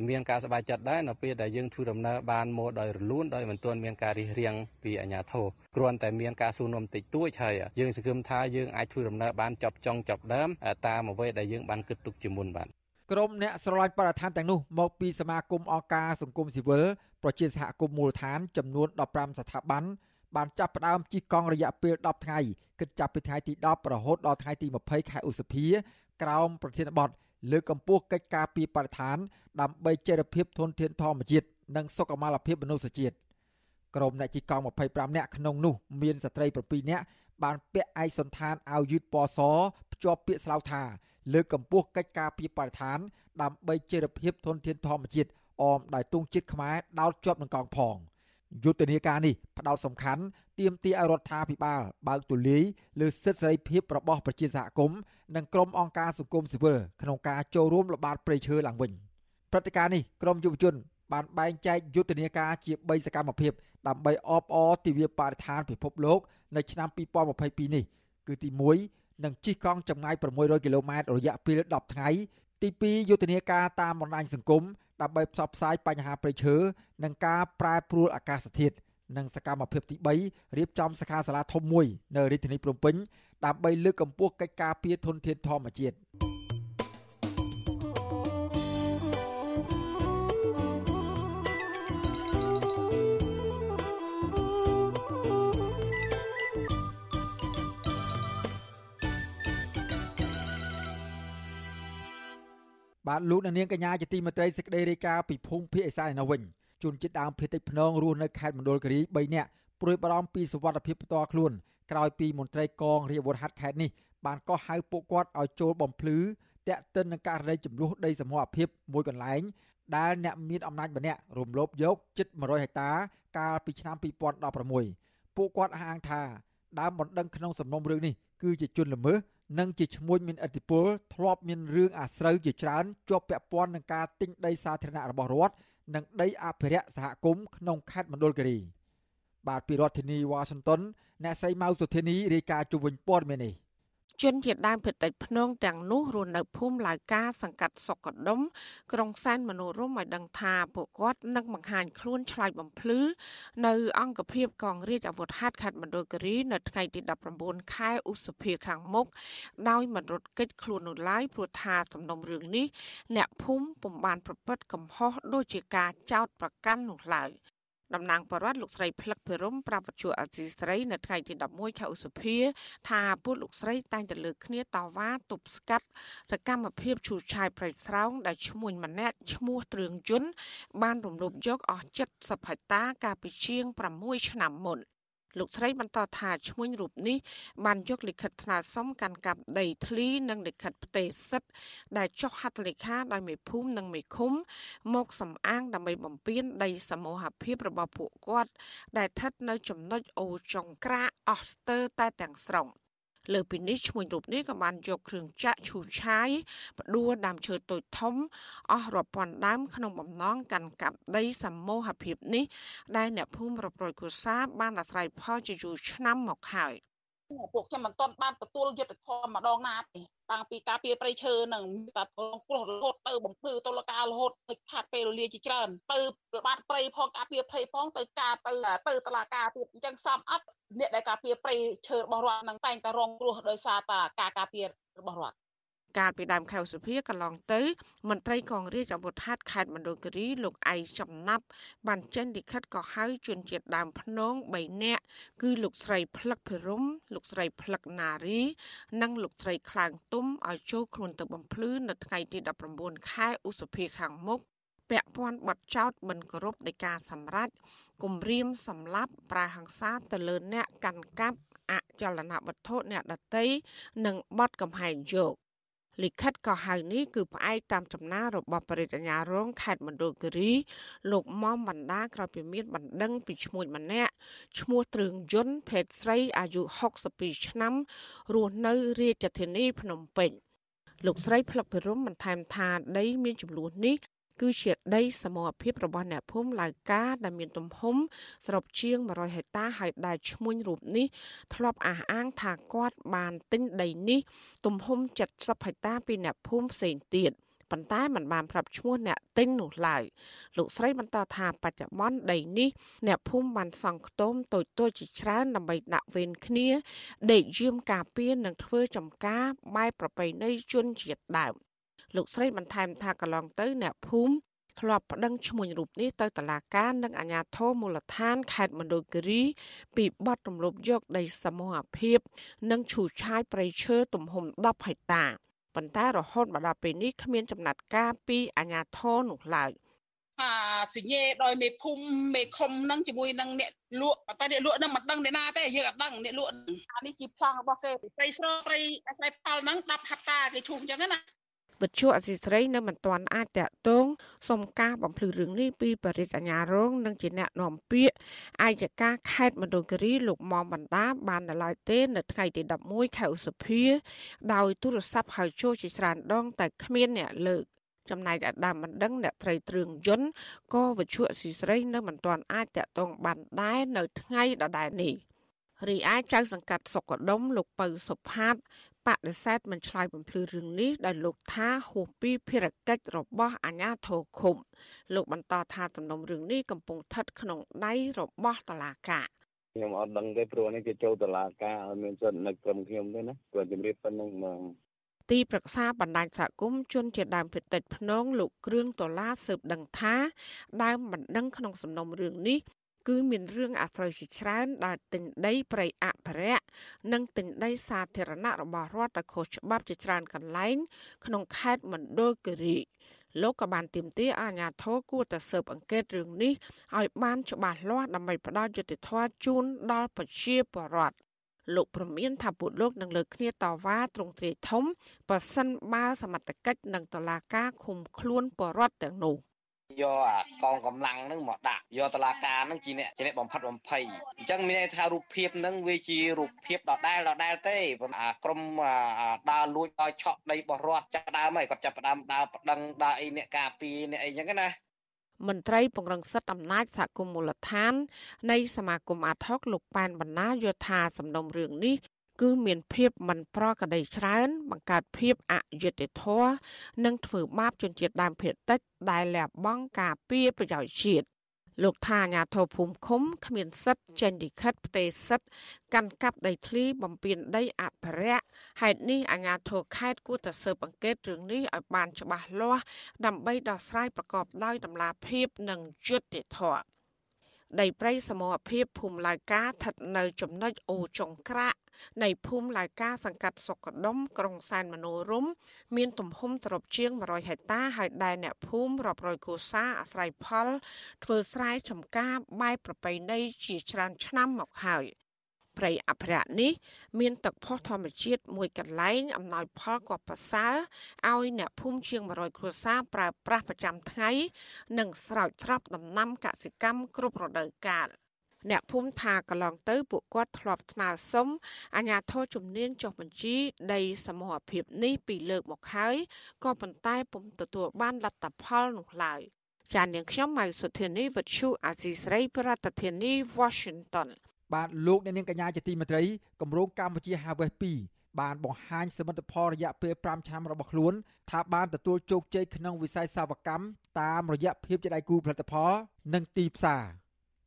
មានការសប្បាយចិត្តដែរនៅពេលដែលយើងធ្វើដំណើរបានមកដោយរលូនដោយមិនទាន់មានការរិះរាំងពីអាជ្ញាធរគ្រាន់តែមានការសួរនាំតិចតួចហើយយើងសង្ឃឹមថាយើងអាចធ្វើដំណើរបានចប់ចុងចប់ដើមតាមអ្វីដែលយើងបានគិតទុកជាមុនបាទ ក្រុមអ្នកស្រឡាញ់បរិស្ថានទាំងនោះមកពីសមាគមអង្គការសង្គមស៊ីវិលប្រជាសហគមន៍មូលដ្ឋានចំនួន15ស្ថាប័នបានចាប់ផ្ដើមជិះកង់រយៈពេល10ថ្ងៃគិតចាប់ពីថ្ងៃទី10រហូតដល់ថ្ងៃទី20ខែឧសភា ក្រោមប្រធានបទលើកកម្ពស់កិច្ចការពីបរិស្ថាន ដើម្បីចីរភាពធនធានធម្មជាតិនិងសុខុមាលភាពមនុស្សជាតិក្រុមអ្នកជិះកង់25នាក់ក្នុងនោះមានស្ត្រី7នាក់បានពាក់ឯកសន្តានអាវយឺតពណ៌សភ្ជាប់ពាក្យស្លោកថា លើកកម្ពស់កិច្ចការពីបរិស្ថាន ដើម្បីចីរភាពធនធានធម្មជាតិអមដោយទង់ជាតិខ្មែរដោតជាប់នឹងកង់ផងយុទ្ធនាការនេះផ្ដោតសំខាន់ទាមទារឲ្យរដ្ឋាភិបាលបើកទូលាយលើសិទ្ធិសេរីភាពរបស់ប្រជាសហគមន៍និងក្រុមអង្គការសង្គមស៊ីវិលក្នុងការចូលរួមល្បាតព្រៃឈើឡើងវិញព្រឹត្តិការណ៍នេះក្រមយុវជនបានបែងចែកយុទ្ធនាការជា3សកម្មភាព ដើម្បីអបអរទិវាបរិស្ថានពិភពលោក នៅឆ្នាំ2022នេះគឺទី1 នឹងជិះកង់ចម្ងាយ600គីឡូម៉ែត្ររយៈពេល10ថ្ងៃទី2យុទ្ធនាការតាមបណ្ដាញសង្គមដើម្បីផ្សព្វផ្សាយបញ្ហាព្រៃឈើនិងការប្រែប្រួលអាកាសធាតុនិងសកម្មភាពទី3រៀបចំសិក្ខាសាលាធំមួយនៅរាជធានីភ្នំពេញដើម្បីលើកកម្ពស់កិច្ចការពារធនធានធម្មជាតិ បាទលោកនាងកញ្ញាជាទីមេត្រីសេចក្តីរាយការណ៍ពីភូមិភាគឦសាននៅវិញជនជាតិដើមភាគតិចភ្នងរស់នៅខេត្តមណ្ឌលគិរី3នាក់ព្រួយបារម្ភពីសុវត្ថិភាពផ្ទាល់ខ្លួនក្រោយពីមន្ត្រីកងរាជអាវុធហត្ថខេត្តនេះបានកោះហៅពួកគាត់ឲ្យចូលបំភ្លឺតាក់ទិននឹងករណីចំនួនដីសមរភាពមួយកន្លែងដែលអ្នកមានអំណាចម្នាក់រំលោភយកជិត100ហិកតា កាលពីឆ្នាំ2016ពួកគាត់អះអាងថាដើមបណ្ដឹងក្នុងសំណុំរឿងនេះគឺជាជនល្មើស និងជាឈ្មួញមានឥទ្ធិពលធ្លាប់មានរឿងអាស្រូវជាច្រើនជាប់ពាក់ព័ន្ធនឹងការទិញដីសាធារណៈរបស់រដ្ឋនិងដីអភិរក្សសហគមន៍ក្នុងខេត្តមណ្ឌលគិរី បាទពីរដ្ឋធានីវ៉ាស៊ីនតោនអ្នកស្រីម៉ៅសុធានីរាយការណ៍ជុំវិញព័ត៌មាននេះ ជនជាដើមភេតិចភ្នងទាំងនោះរស់នៅភូមិឡាយកាសង្កាត់សុកដុមក្រុងសែនមនោរមឲ្យដឹងថាពួកគាត់នឹងបង្ហាញខ្លួនឆ្លៃបំភ្លឺនៅអង្គភាពកងរាជអាវុធហត្ថខេត្តមណ្ឌលគិរីនៅថ្ងៃទី19ខែឧសភាខាងមុខដោយមិនរត់គេចខ្លួននោះឡើយព្រោះថាសំណុំរឿងនេះអ្នកភូមិពុំបានប្រព្រឹត្តកំហុសដូចជាការចោទប្រកាន់នោះឡើយ តំណាងបរដ្ឋលោកស្រីផ្លឹកភិរមប្រាប់វិទ្យុអសីស្រីនៅថ្ងៃទី11ខែឧសភា ថាពួកលោកស្រីតែងតែលើកគ្នាតវ៉ាទប់ស្កាត់សកម្មភាពឈូសឆាយប្រៃស្រោងដែលឈ្មោះម្នាក់ឈ្មោះទ្រឿងជុនបានរំលោភយកអស់70ហិកតាកាលពីជាង6ឆ្នាំមុន លោកស្រីបន្តថាឈ្មោះរូបនេះបានយកលិខិតស្នើសុំកាន់កាប់ដីធ្លីនិងលិខិតផ្ទេរសិទ្ធិដែលចុះហត្ថលេខាដោយមេភូមិនិងមេឃុំ មកសំអាងដើម្បីបំពេញដីសមូហភាពរបស់ពួកគាត់ ដែលស្ថិតនៅចំណុចអូចុងក្រាអស់ស្ទើរតែទាំងស្រុង។ លើពីនេះឈ្មោះរូបនេះក៏បានយកគ្រឿងចាក់ឈូសឆាយផ្ដួលដើមឈើតូចធំអស់រាប់ពាន់ដើមក្នុងបំណងកាន់កាប់ដីសមូហភាពនេះដែលអ្នកភូមិរាប់រយគ្រួសារបានអាស្រ័យផលជាយូរឆ្នាំមកហើយ ពួកខ្ញុំមិនទាន់បានទទួលយុទ្ធធម៌ម្ដងណាទេតាំងពីការពីប្រៃឈើនឹងតាព្រោះគ្រោះរហូតទៅបំភ្លឺតុលការរហូតទៅខាត់ពេលវេលាជាច្រើនទៅប្របាទប្រៃផងការពីភ័យផងទៅការទៅទៅតុលាការទៀតអញ្ចឹងសំអត់អ្នកដែលការពីប្រៃឈើរបស់រដ្ឋនឹងតែងតែរងគ្រោះដោយសារតាការការពីរបស់រដ្ឋ កាលពីដើមខែសុភាកន្លងទៅ មន្ត្រីកងរាជអាវុធហត្ថខេត្តមណ្ឌលគិរីលោកអៃចំណាប់ បានចេញលិខិតកោះហៅជនជាតិដើមភ្នង3នាក់គឺលោកស្រីផ្លឹកភិរមលោកស្រីផ្លឹកណារី និងលោកស្រីខ្លាំងទុំឲ្យចូលខ្លួនទៅបំភ្លឺនៅថ្ងៃទី19ខែឧសភាខាងមុខពាក់ព័ន្ធបទចោតមិនគោរពនៃការសម្រេចគំរាមសម្លាប់ប្រាហង្សាទៅលើអ្នកកាន់កាប់អចលនវត្ថុអ្នកដតីនិងបទកំហែងយក លិខិតកោះហៅនេះគឺផ្អែកតាមចំណារបស់បរិយាញ្ញារងខេត្តមណ្ឌលគិរីលោកមុំបណ្ដាក្រោយពីមានបណ្ដឹងពីឈ្មោះម្នាក់ឈ្មោះទ្រឿងយុនភេទស្រីអាយុ62ឆ្នាំរស់នៅរាជធានីភ្នំពេញលោកស្រីផ្លឹកភិរមបន្ថែមថាដីមានចំនួននេះ គឺជាដីសមរភាពរបស់អ្នកភូមិឡៅកាដែលមានទំហំស្របជាង100ហិកតាហើយដែលឈ្មួញរូបនេះធ្លាប់អះអាងថាគាត់បានទិញដីនេះទំហំ70ហិកតាពីអ្នកភូមិផ្សេងទៀតប៉ុន្តែมันបានប្រាប់ឈ្មោះអ្នកទិញនោះឡើយលោកស្រីបន្តថាបច្ចុប្បន្នដីនេះអ្នកភូមិបានសង់ខ្ទមតូចតូចជាច្រើនដើម្បីដាក់វេនគ្នាដេកយាមការពារនិងធ្វើចំការបែបប្រពៃណីជនជាតិដើម លោកស្រីបន្ថែមថាកន្លងទៅអ្នកភូមិធ្លាប់ប្តឹងឈ្មោះរូបនេះទៅតុលាការនិងអាជ្ញាធរមូលដ្ឋានខេត្តមណ្ឌលគិរី ពីបទរំលោភយកដីសមូហភាព និងឈូសឆាយព្រៃឈើទំហំ10ហិកតាប៉ុន្តែរហូតមកដល់ពេលនេះគ្មានចំណាត់ការពីអាជ្ញាធរនោះឡើយអាសញ្ញេដោយមេភូមិមេឃុំនឹងជាមួយនឹងអ្នកលក់តែអ្នកលក់នឹងមិនដឹងអ្នកណាទេយើងអត់ដឹងអ្នកលក់អានេះជាប្លង់របស់គេព្រៃស្រោព្រៃអាស្រ័យផលហ្នឹង10ហត្តាគេធូបអញ្ចឹងណា វិទ្យុអសីស្រីនៅមិនទាន់អាចតាក់ទងសុំការបំភ្លឺរឿងនេះពីបរិយាអាញារងនិងជាអ្នកនាំពាក្យអាយកាខេត្តមណ្ឌលគិរីលោកមុំបណ្ដាបាននៅឡើយទេនៅថ្ងៃទី11ខែឧសភា ដោយទូរស័ព្ទហៅចូលជាច្រើនដង តែគ្មានអ្នកលើកចំណែកអាដាមមិនដឹងអ្នកត្រីទ្រឿងយន្តក៏វិទ្យុអសីស្រីនៅមិនទាន់អាចតាក់ទងបានដែរនៅថ្ងៃដដែលនេះរីឯចៅសង្កាត់សុកដុមលោកពៅសុផាត បដិសេធមិនឆ្លើយបំភ្លឺរឿងនេះដោយលោកថាហួសពីភារកិច្ចរបស់អាជ្ញាធរឃុំលោកបន្តថាទំនុំរឿងនេះកំពុងស្ថិតក្នុងដៃរបស់តុលាការខ្ញុំអត់ដឹងទេព្រោះនេះគេចូលតុលាការឲ្យមានសិទ្ធិនៅក្រុមខ្ញុំទេណាព្រោះជំរាបប៉ុណ្្នឹងមកទីប្រឹក្សាបណ្ដាញសហគមន៍ជនជាដើមភាគតិចភ្នងលោកគ្រឿងដុល្លារស៊ើបដឹងថាដើមបណ្ដឹងក្នុងសំណុំរឿងនេះ គឺមានរឿងអាស្រ័យជាច្រើនដែលទិញដីព្រៃអភិរក្សនិងទិញដីសាធារណៈរបស់រដ្ឋឲ្យខុសច្បាប់ជាច្រើនកន្លែង ក្នុងខេត្តមណ្ឌលគិរីលោកក៏បានទាមទារអាជ្ញាធរគួរតែស៊ើបអង្កេតរឿងនេះឲ្យបានច្បាស់លាស់ដើម្បីផ្ដល់យុត្តិធម៌ជូនដល់ប្រជាពលរដ្ឋលោកប្រមានថាពួកលោកនឹងលើកគ្នាតវ៉ាត្រង់ទ្រាយធំបើសិនបើសមត្ថកិច្ចនិងតុលាការឃុំខ្លួនពលរដ្ឋទាំងនោះ យកអាកងកម្លាំងហ្នឹងមកដាក់យកតឡាការហ្នឹងជាអ្នកជាអ្នកបំផិតបំភ័យអញ្ចឹងមានន័យថារូបភាពហ្នឹងវាជារូបភាពដដែលដដែលទេអាក្រុមដើរលួចដល់ឆក់ដីរបស់រដ្ឋចាប់ដើមហើយគាត់ចាប់ផ្ដើមដើរប្តឹងដើរអីអ្នកការពារអ្នកអីអញ្ចឹងណាមន្ត្រីពង្រឹងសិទ្ធិអំណាចសហគមន៍មូលដ្ឋាននៃសមាគមអាត់ហុកលោកប៉ែនបណ្ណាយល់ថាសំណុំរឿងនេះ គឺមានភាពមិនប្រក្រតីច្រើន បង្កើតភាពអយុត្តិធម៌និងធ្វើបាបជនជាតិដើមភាគតិច ដែលលះបង់ការពារប្រយោជន៍ជាតិលោកថាអាញាធរភូមិឃុំគ្មានសិទ្ធិចេញលិខិតផ្ទេរសិទ្ធិកាន់កាប់ដីធ្លីបំពេញដីអភិរក្សហេតុនេះអាញាធរខេត្តគួរតែស៊ើបអង្កេតរឿងនេះឲ្យបានច្បាស់លាស់ដើម្បីដោះស្រាយប្រកបដោយតម្លាភាពនិងយុត្តិធម៌ដីព្រៃសមរភាពភូមិឡាយកាស្ថិតនៅចំណុចអូចុងក្រាក់ នៃភូមិឡាយកាសង្កាត់សុកដុមក្រុងសែនមនោរមមានទំហំត្រប់ជាង100ហិកតាហើយដែលអ្នកភូមិរាប់រយគូសាអាស្រ័យផល ធ្វើស្រែចម្ការបែបប្រពៃណីជាច្រើនឆ្នាំមកហើយព្រៃអភិរក្សនេះមានទឹកផុសធម្មជាតិមួយកន្លែងអំណោយផលក៏ប្រសើរឲ្យអ្នកភូមិជាង100គ្រួសារប្រើប្រាស់ប្រចាំថ្ងៃ និងស្រោចស្រពដំណាំកសិកម្មគ្រប់រដូវកាល អ្នកភូមិថាកន្លងទៅពួកគាត់ធ្លាប់ស្នើសុំអាជ្ញាធរជំនាញចុះបញ្ជីដីសមូហភាពនេះពីលើកមកហើយក៏ប៉ុន្តែពុំទទួលបានលទ្ធផលនោះឡើយចាននាងខ្ញុំម៉ៅសុធានីវិទ្យុអាស៊ីស្រីប្រធានាធិបតី Washington បាទលោកអ្នកនាងកញ្ញាជាទីមេត្រីគម្រោងកម្ពុជា Harvest 2បានបង្ហាញសមិទ្ធផលរយៈពេល5ឆ្នាំរបស់ខ្លួន ថាបានទទួលជោគជ័យក្នុងវិស័យសេវាកម្មតាមរយៈភាពជាដៃគូផលិតផល និងទីផ្សារ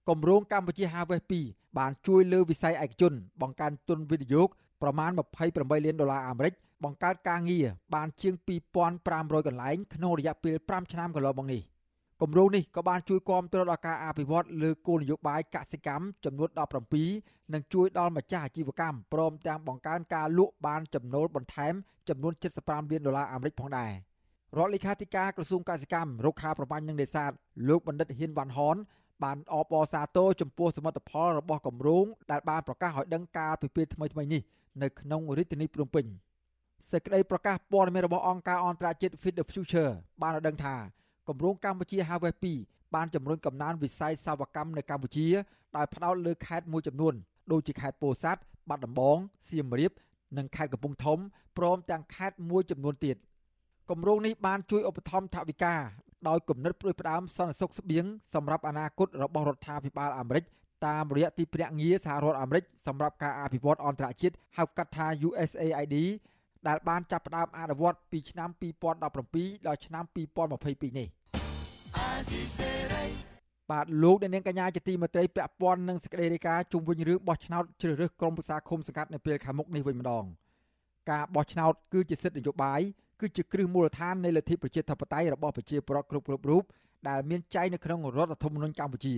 គម្រោងកម្ពុជា Harvest 2បានជួយលើវិស័យឯកជន បង្កើនទុនវិនិយោគប្រមាណ28លានដុល្លារអាមេរិកបង្កើតការងារបានជាង2500កន្លែងក្នុងរយៈពេល5ឆ្នាំកន្លងមកនេះគម្រោងនេះក៏បានជួយគាំទ្រដល់ការអភិវឌ្ឍលើគោលនយោបាយកសិកម្មចំនួន17និងជួយដល់ម្ចាស់អាជីវកម្មព្រមទាំងបង្កើនការលក់បានចំណូលបន្ថែមចំនួន75លានដុល្លារអាមេរិកផងដែររដ្ឋលេខាធិការក្រសួងកសិកម្មរុក្ខាប្រមាញ់និងនេសាទលោកបណ្ឌិតហ៊ានវ៉ាន់ហន បានអបអរសាទរចំពោះសមិទ្ធផលរបស់គម្រោងដែលបានប្រកាសឲ្យដឹងកាលពីពេលថ្មីៗនេះនៅក្នុងរាជធានីភ្នំពេញសេចក្តីប្រកាសព័ត៌មានរបស់អង្គការអន្តរជាតិ Feed the Future បានឲ្យដឹងថាគម្រោងកម្ពុជា Harvest 2បានជំរុញកំណើនវិស័យសវកម្មនៅកម្ពុជាដោយផ្ដោតលើខេត្តមួយចំនួនដូចជាខេត្តពោធិ៍សាត់បាត់ដំបងសៀមរាបនិងខេត្តកំពង់ធំព្រមទាំងខេត្តមួយចំនួនទៀតគម្រោងនេះបានជួយឧបត្ថម្ភថវិកា ដោយគំនិតព្រួយផ្ដើមសន្តិសុខស្បៀងសម្រាប់អនាគតរបស់រដ្ឋាភិបាលអាមេរិកតាមរយៈទីភ្នាក់ងារសហរដ្ឋអាមេរិកសម្រាប់ការអភិវឌ្ឍអន្តរជាតិហៅកាត់ថា USAID ដែលបានចាប់ផ្ដើមអនុវត្តពីឆ្នាំ2017ដល់ឆ្នាំ2022នេះបាទលោកអ្នកនាងកញ្ញាជាទីមេត្រីពាក់ព័ន្ធនឹងសេចក្តីរាយការណ៍ជុំវិញរឿងបោះឆ្នោតជ្រើសរើសក្រុមប្រឹក្សាឃុំសង្កាត់នៅពេលខាងមុខនេះវិញម្ដងការបោះឆ្នោតគឺជាសិទ្ធិនយោបាយ គឺជាគ្រឹះមូលដ្ឋាននៃលទ្ធិប្រជាធិបតេយ្យរបស់ប្រជាពលរដ្ឋគ្រប់គ្រប់រូបដែលមានចែងនៅក្នុងរដ្ឋធម្មនុញ្ញកម្ពុជា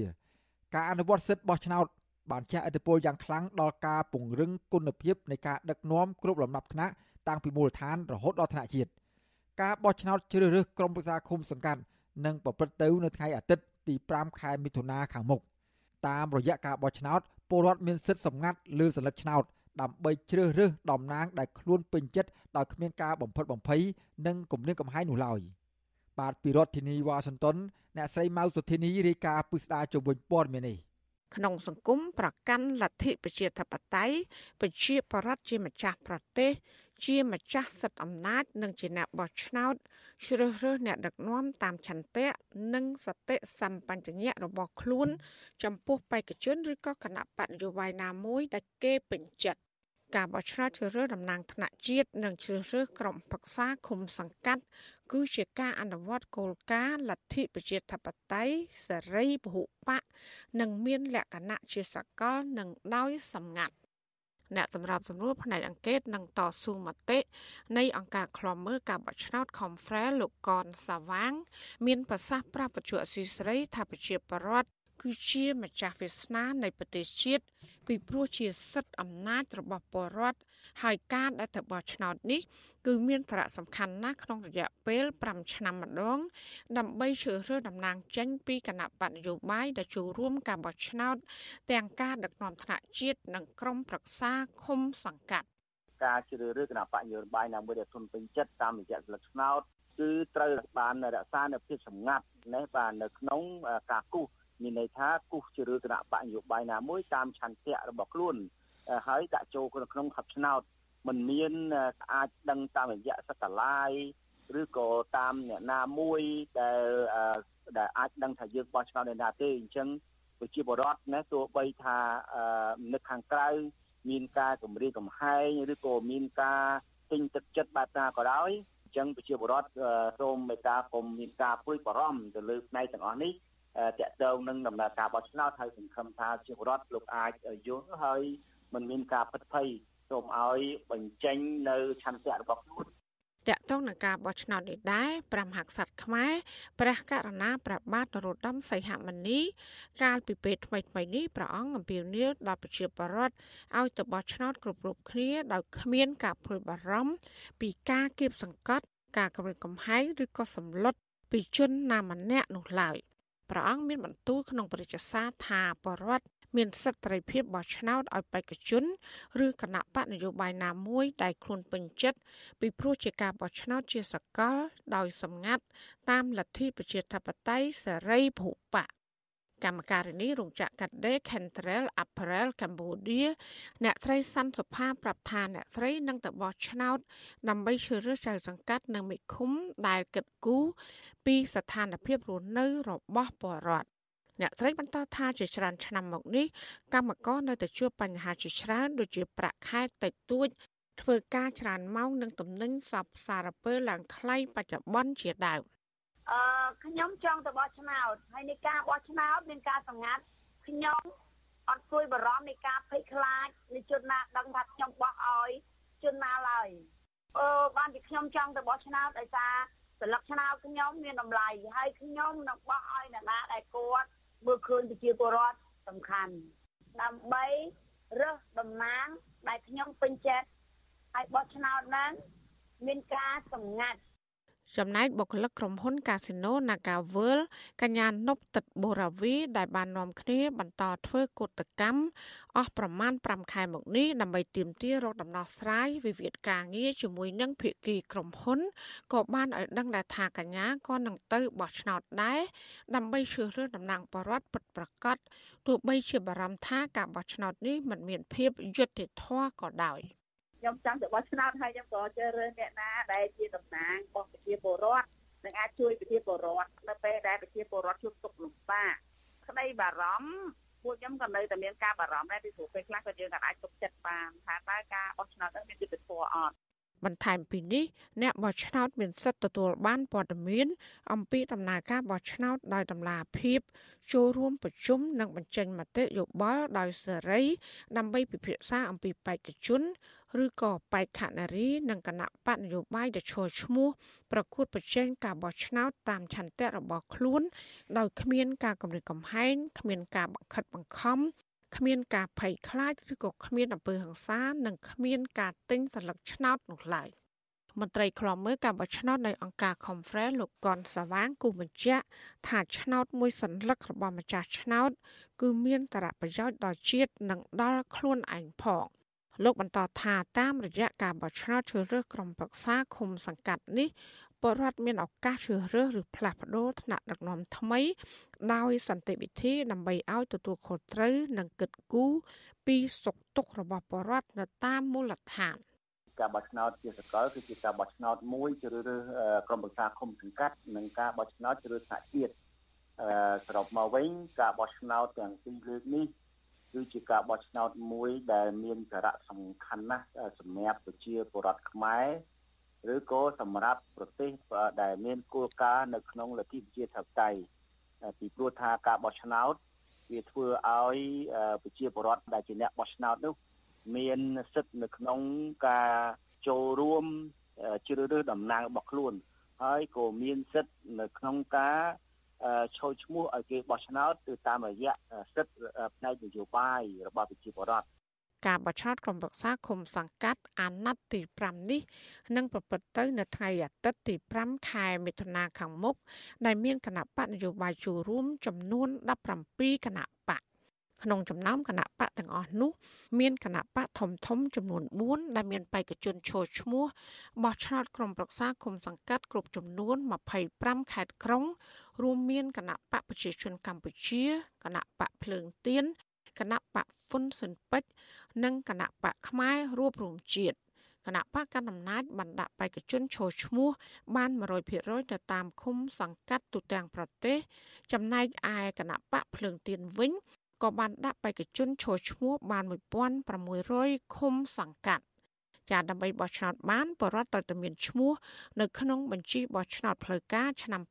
ការអនុវត្តសិទ្ធិបោះឆ្នោតបានជះឥទ្ធិពលយ៉ាងខ្លាំងដល់ការពង្រឹងគុណភាពនៃការដឹកនាំគ្រប់លំដាប់ថ្នាក់តាំងពីមូលដ្ឋានរហូតដល់ថ្នាក់ជាតិការបោះឆ្នោតជ្រើសរើសក្រុមប្រឹក្សាឃុំសង្កាត់នឹងប្រព្រឹត្តទៅនៅថ្ងៃអាទិត្យទី5ខែមិថុនាខាងមុខតាមរយៈការបោះឆ្នោតពលរដ្ឋមានសិទ្ធិសម្ងាត់លើសញ្ញាឆ្នោត ដើម្បីជ្រើសរើសតំណាងដែលខ្លួនពេញចិត្តដោយគ្មានការបំផិតបំភ័យនិងគំរាមកំហែងនោះឡើយបាទពីរដ្ឋធានីវ៉ាស៊ីនតោនអ្នកស្រីម៉ៅសុធានីរាយការណ៍ពីស្ដារជុំវិញព័ត៌មាននេះក្នុងសង្គមប្រកាន់លទ្ធិប្រជាធិបតេយ្យប្រជាប្រដ្ឋជាម្ចាស់ប្រទេស ជាម្ចាស់សិទ្ធិអំណាច និងជាអ្នកបោះឆ្នោតជ្រើសរើសអ្នកដឹកនាំតាមឆន្ទៈនិងសតិសម្បញ្ញៈរបស់ខ្លួន ចំពោះបេក្ខជនឬក៏គណៈបកនយោបាយណាមួយដែលគេពេញចិត្ត ការបោះឆ្នោតជ្រើសរើសតំណាងថ្នាក់ជាតិនិងជ្រើសរើសក្រុមប្រឹក្សាឃុំសង្កាត់ គឺជាការអនុវត្តគោលការណ៍លទ្ធិប្រជាធិបតេយ្យសេរីពហុបកនិងមានលក្ខណៈជាសកលនិងដោយសម្ងាត់អ្នកសម្របសម្រួលផ្នែកអង្កេតនិងតស៊ូមតិនៃអង្គការឃ្លាំមើលការបោះឆ្នោត Confrel លោកកនសាវាង មានប្រសាសន៍ប្រាប់បច្ចុប្បន្នអសីស្រីថាប្រជាពលរដ្ឋ គឺជាម្ចាស់វាសនានៃប្រទេសជាតិពីព្រោះជាសិទ្ធិអំណាចរបស់ពលរដ្ឋហើយការដែលទៅបោះឆ្នោតនេះ គឺមានសារៈសំខាន់ណាស់ក្នុងរយៈពេល5ឆ្នាំម្ដង ដើម្បីជ្រើសរើសតំណាងចេញពីគណៈបកនយោបាយដែលចូលរួមការបោះឆ្នោត ទាំងការដឹកនាំថ្នាក់ជាតិនិងក្រុមប្រឹក្សាឃុំសង្កាត់ការជ្រើសរើសគណៈបកនយោបាយណាមួយដែលទុនពេញចិត្តតាមរយៈស្លឹកឆ្នោតគឺត្រូវបានរក្សានៅភាពសម្ងាត់នេះបាទនៅក្នុងការគូស មានន័យថាគូសជ្រើសគណៈបកនយោបាយណាមួយតាមឆន្ទៈរបស់ខ្លួនហើយដាក់ចូលក្នុងហັບឆ្នោតมันមានអាចដឹងតាមរយៈសកលាយឬក៏តាមអ្នកណាមួយដែលដែលអាចដឹងថាយើងបោះឆ្នោតនៅណាទេអញ្ចឹងប្រជាពលរដ្ឋណាទោះបីថានៅខាងក្រៅមានការគម្រាមកំហែងឬក៏មានការទិញទឹកចិត្តបែបណាក៏ដោយអញ្ចឹងប្រជាពលរដ្ឋសូមមេត្តាកុំមានការព្រួយបារម្ភទៅលើផ្នែកទាំងអស់នេះ តកតងនឹងដំណើរការបោះឆ្នោតហើយសង្ឃឹមថាជាពលរដ្ឋលោកអាចយល់ហើយមិនមានការពិតភ័យសូមឲ្យបញ្ចេញនៅឆន្ទៈរបស់ខ្លួនតកតងនឹងការបោះឆ្នោតនេះដែរព្រះមហាក្សត្រខ្មែរព្រះករុណាព្រះបាទនរោត្តមសីហមុនីកាលពីពេលថ្មីថ្មីនេះព្រះអង្គអំពាវនាវដល់ប្រជាពលរដ្ឋឲ្យទៅបោះឆ្នោតគ្រប់រូបគ្នាដោយគ្មានការព្រួយបារម្ភពីការគៀបសង្កត់ការគំរាមកំហែងឬក៏សម្លុតពីជនណាម្នាក់នោះឡើយ ព្រះអង្គមានបន្ទូលក្នុងព្រះរាជសារថាបរដ្ឋមានសិទ្ធិត្រីភាពបោះឆ្នោតឲ្យបេក្ខជនឬគណៈបកនយោបាយណាមួយដែលខ្លួនពេញចិត្តពីព្រោះជាការបោះឆ្នោតជាសកលដោយសម្ងាត់តាមលទ្ធិប្រជាធិបតេយ្យសេរីភូប កកម្មការិនីរោងចក្រកាត់ដេរ Cantrell Apparel Cambodia អ្នកស្រីសាន់សុផាប្រាប់ថាអ្នកស្រីនឹងទៅបោះឆ្នោតដើម្បីជ្រើសរើសចៅសង្កាត់នៅមេឃុំដែលគិតគូរពីស្ថានភាពរស់នៅរបស់ពលរដ្ឋអ្នកត្រីបន្តថាជាច្រើនឆ្នាំមកនេះកម្មករនៅតែជួបបញ្ហាជាច្រើនដូចជាប្រាក់ខែតិចតួចធ្វើការច្រើនម៉ោងនិងទំនិញសពសារពើឡើងថ្លៃបច្ចុប្បន្នជាដើម អឺខ្ញុំចង់ទៅបោះឆ្នោតហើយនៃការបោះឆ្នោតមានការសម្ងាត់ខ្ញុំអត់ព្រួយបារម្ភនៃការភ័យខ្លាចនៃជនណាដឹងថាខ្ញុំបោះឲ្យជនណាឡើយអឺបានពីខ្ញុំចង់ទៅបោះឆ្នោតដោយសារស្លឹកឆ្នោតខ្ញុំមានតម្លៃហើយខ្ញុំនឹងបោះឲ្យអ្នកណាដែលគាត់មើលឃើញប្រជាពលរដ្ឋសំខាន់ដើម្បីរើសតំណាងដែលខ្ញុំពេញចិត្តហើយបោះឆ្នោតហ្នឹងមានការសម្ងាត់ ចំណែកបុគ្គលិកក្រុមហ៊ុនកាស៊ីណូ Naga World កញ្ញានុបទឹកបូរាវីដែលបាននាំគ្នាបន្តធ្វើកុតកម្មអស់ប្រមាណ5ខែមកនេះដើម្បីទាមទាររកដំណោះស្រាយវិវាទការងារជាមួយនឹងភាគីក្រុមហ៊ុនក៏បានឲ្យដឹងដែរថាកញ្ញាក៏នឹងទៅបោះឆ្នោតដែរដើម្បីជ្រើសរើសតំណាងបរដ្ឋពិតប្រាកដទោះបីជាបារម្ភថាការបោះឆ្នោតនេះមិនមានភាពយុត្តិធម៌ក៏ដោយ ខ្ញុំចង់ទៅបោះឆ្នោតហើយខ្ញុំក៏ជ្រើសរើសអ្នកណាដែលជាតំណាងរបស់ប្រជាពលរដ្ឋនឹងអាចជួយប្រជាពលរដ្ឋនៅពេលដែលប្រជាពលរដ្ឋជួបទុក្ខលំបាកក្តីបារម្ភពួកខ្ញុំក៏នៅតែមានការបារម្ភដែរពីព្រោះពេលខ្លះក៏យើងអាចទុកចិត្តបានថាតើការបោះឆ្នោតនឹងមានយុត្តិធម៌អត់បន្ថែមពីនេះអ្នកបោះឆ្នោតមានសិទ្ធិទទួលបានព័ត៌មានអំពីដំណើរការបោះឆ្នោតដោយតម្លាភាពចូលរួមប្រជុំនិងបញ្ចេញមតិយោបល់ដោយសេរីដើម្បីពិភាក្សាអំពីបេក្ខជន ឬក៏បេក្ខនារីនិងគណៈបកនយោបាយដែលឈរឈ្មោះប្រកួតប្រជែងការបោះឆ្នោតតាមឆន្ទៈរបស់ខ្លួន ដោយគ្មានការគំរាមកំហែងគ្មានការបង្ខិតបង្ខំគ្មានការភ័យខ្លាចឬក៏គ្មានអំពើហិង្សានិងគ្មានការទិញសន្លឹកឆ្នោតនោះឡើយមន្ត្រីខ្លំមើលការបោះឆ្នោតនៃអង្គការ Conference លោកកនសាវាងគូបញ្ជាក់ថាឆ្នោតមួយសន្លឹករបស់ម្ចាស់ឆ្នោត គឺមានតរប្រយោជន៍ដល់ជាតិនិងដល់ខ្លួនឯងផង លោកបន្តថាតាមរយៈការបោះឆ្នោតជ្រើសរើសក្រុមប្រឹក្សាឃុំសង្កាត់នេះពលរដ្ឋមានឱកាសជ្រើសរើសឬផ្លាស់ប្តូរថ្នាក់ដឹកនាំថ្មី ដោយសន្តិវិធីដើម្បីឲ្យទទួលខុសត្រូវនិងគិតគូរពីសុខទុក្ខរបស់ពលរដ្ឋនៅតាមមូលដ្ឋានការបោះឆ្នោតជាសកលគឺជាការបោះឆ្នោតមួយជ្រើសរើសក្រុមប្រឹក្សាឃុំសង្កាត់និងការបោះឆ្នោតជ្រើសរើសថ្នាក់ជាតិសរុបមកវិញការបោះឆ្នោតទាំងពីរលើកនេះ គឺជាការបោះឆ្នោតមួយដែលមានសារៈសំខាន់ណាស់សម្រាប់ប្រជាពលរដ្ឋខ្មែរឬក៏សម្រាប់ប្រទេសដែលមានគោលការណ៍នៅក្នុងលទ្ធិប្រជាធិបតេយ្យពីព្រោះថាការបោះឆ្នោតវាធ្វើឲ្យប្រជាពលរដ្ឋដែលជាអ្នកបោះឆ្នោតនោះមានសិទ្ធិនៅក្នុងការចូលរួមជ្រើសរើសតំណាងរបស់ខ្លួនហើយក៏មានសិទ្ធិនៅក្នុងការ ឈោឈ្មោះឲ្យគេបោះឆ្នោតទៅតាមរយៈសិទ្ធិផ្នែកនយោបាយរបស់ប្រជាពលរដ្ឋការបោះឆ្នោតក្រុមប្រឹក្សាឃុំសង្កាត់អាណត្តិទី5នេះនឹងប្រព្រឹត្តទៅនៅថ្ងៃអាទិត្យទី5ខែមិថុនាខាងមុខដែលមានគណៈបកនយោបាយចូលរួមចំនួន17គណៈបក ក្នុងចំណោមគណៈបកទាំងអស់នោះមានគណៈបកធំធំចំនួន4ដែលមានបេក្ខជនឈរឈ្មោះបោះឆ្នោតក្រុមប្រឹក្សាគុំសង្កាត់គ្រប់ចំនួន25ខេត្តក្រុង រួមមានគណៈបកប្រជាជនកម្ពុជាគណៈបកភ្លើងទៀនគណៈបកហ៊ុនស៊ិនពេជ្រនិងគណៈបកផ្នែករួបរวมជាតិគណៈបកកណ្ដាលអំណាចបានដាក់បេក្ខជនឈរឈ្មោះ បាន100%ទៅតាមឃុំសង្កាត់ទូទាំងប្រទេស ចំណែកឯគណៈបកភ្លើងទៀនវិញ ក៏បានដាក់បេក្ខជនឈរឈ្មោះបាន1600ឃុំសង្កាត់ចាដើម្បីបោះឆ្នោតបានបរដ្ឋត្រូវតែមានឈ្មោះនៅក្នុងបញ្ជីបោះឆ្នោតផ្លូវការឆ្នាំ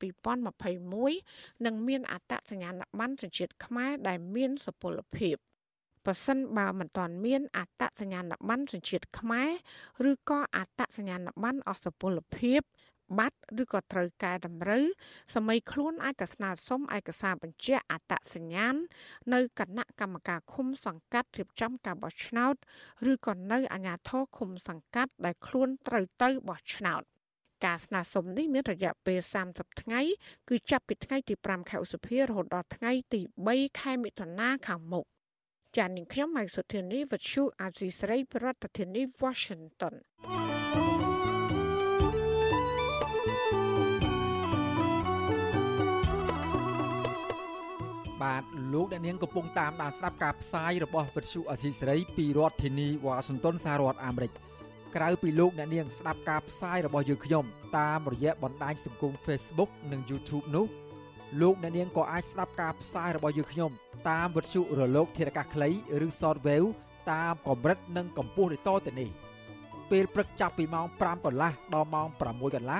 2021និងមានអត្តសញ្ញាណប័ណ្ណសញ្ជាតិខ្មែរដែលមានសុពលភាពប្រសិនបើមិនទាន់មានអត្តសញ្ញាណប័ណ្ណសញ្ជាតិខ្មែរឬក៏អត្តសញ្ញាណប័ណ្ណអសុពលភាព បាត់ឬក៏ត្រូវកែតម្រូវសម័យខ្លួនអាចទៅស្នើសុំឯកសារបញ្ជាក់អត្តសញ្ញាណនៅគណៈកម្មការឃុំសង្កាត់រៀបចំការបោះឆ្នោតឬក៏នៅអាជ្ញាធរឃុំសង្កាត់ដែលខ្លួនត្រូវទៅបោះឆ្នោតការស្នើសុំនេះមានរយៈពេល30ថ្ងៃគឺចាប់ពីថ្ងៃទី5ខែឧសភារហូតដល់ថ្ងៃទី3ខែមិថុនាខាងមុខចាននាងខ្ញុំម៉ៃសុធានីវិទ្យុអាស៊ីសេរីប្រធានាធិបតី Washington បាទលោកអ្នកនាងកំពុងតាមដានស្ដាប់ការផ្សាយរបស់វិទ្យុអសីសេរីពីរដ្ឋធានីវ៉ាស៊ីនតោនសហរដ្ឋអាមេរិកក្រៅពីលោកអ្នកនាងស្ដាប់ការផ្សាយរបស់យើងខ្ញុំតាមរយៈបណ្ដាញសង្គម Facebook និង YouTube នោះលោកអ្នកនាងក៏អាចស្ដាប់ការផ្សាយរបស់យើងខ្ញុំតាមវិទ្យុរលក ធារកាសខ្លីឬ Shortwave តាមកម្រិតនិងកម្ពស់ដូចតទៅនេះពេលព្រឹកចាប់ពីម៉ោង5កន្លះដល់ម៉ោង6កន្លះ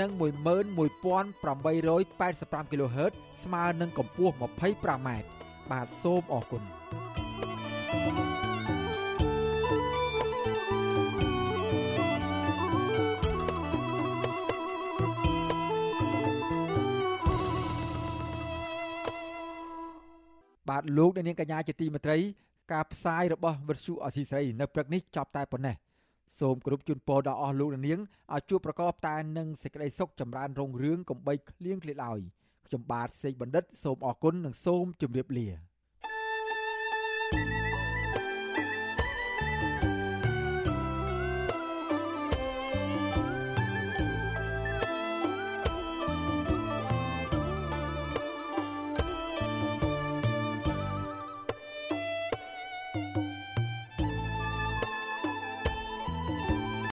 និង11885 kHz ស្មើនឹងកម្ពស់ 25m បាទសូមអរគុណបាទលោកអ្នកនាងកញ្ញាជាទីមេត្រី ការផ្សាយរបស់វិទ្យុអសីស្រីនៅព្រឹកនេះចប់តែប៉ុណ្ណេះ សូមគោរពជូនពរដល់អស់លោកនាងឲ្យជួបប្រកបតែនឹងសេចក្តីសុខចម្រើនរុងរឿងកំបីគ្លៀងគ្លាឡើយខ្ញុំបាទសេកបណ្ឌិត សូមអរគុណនិងសូមជម្រាបលា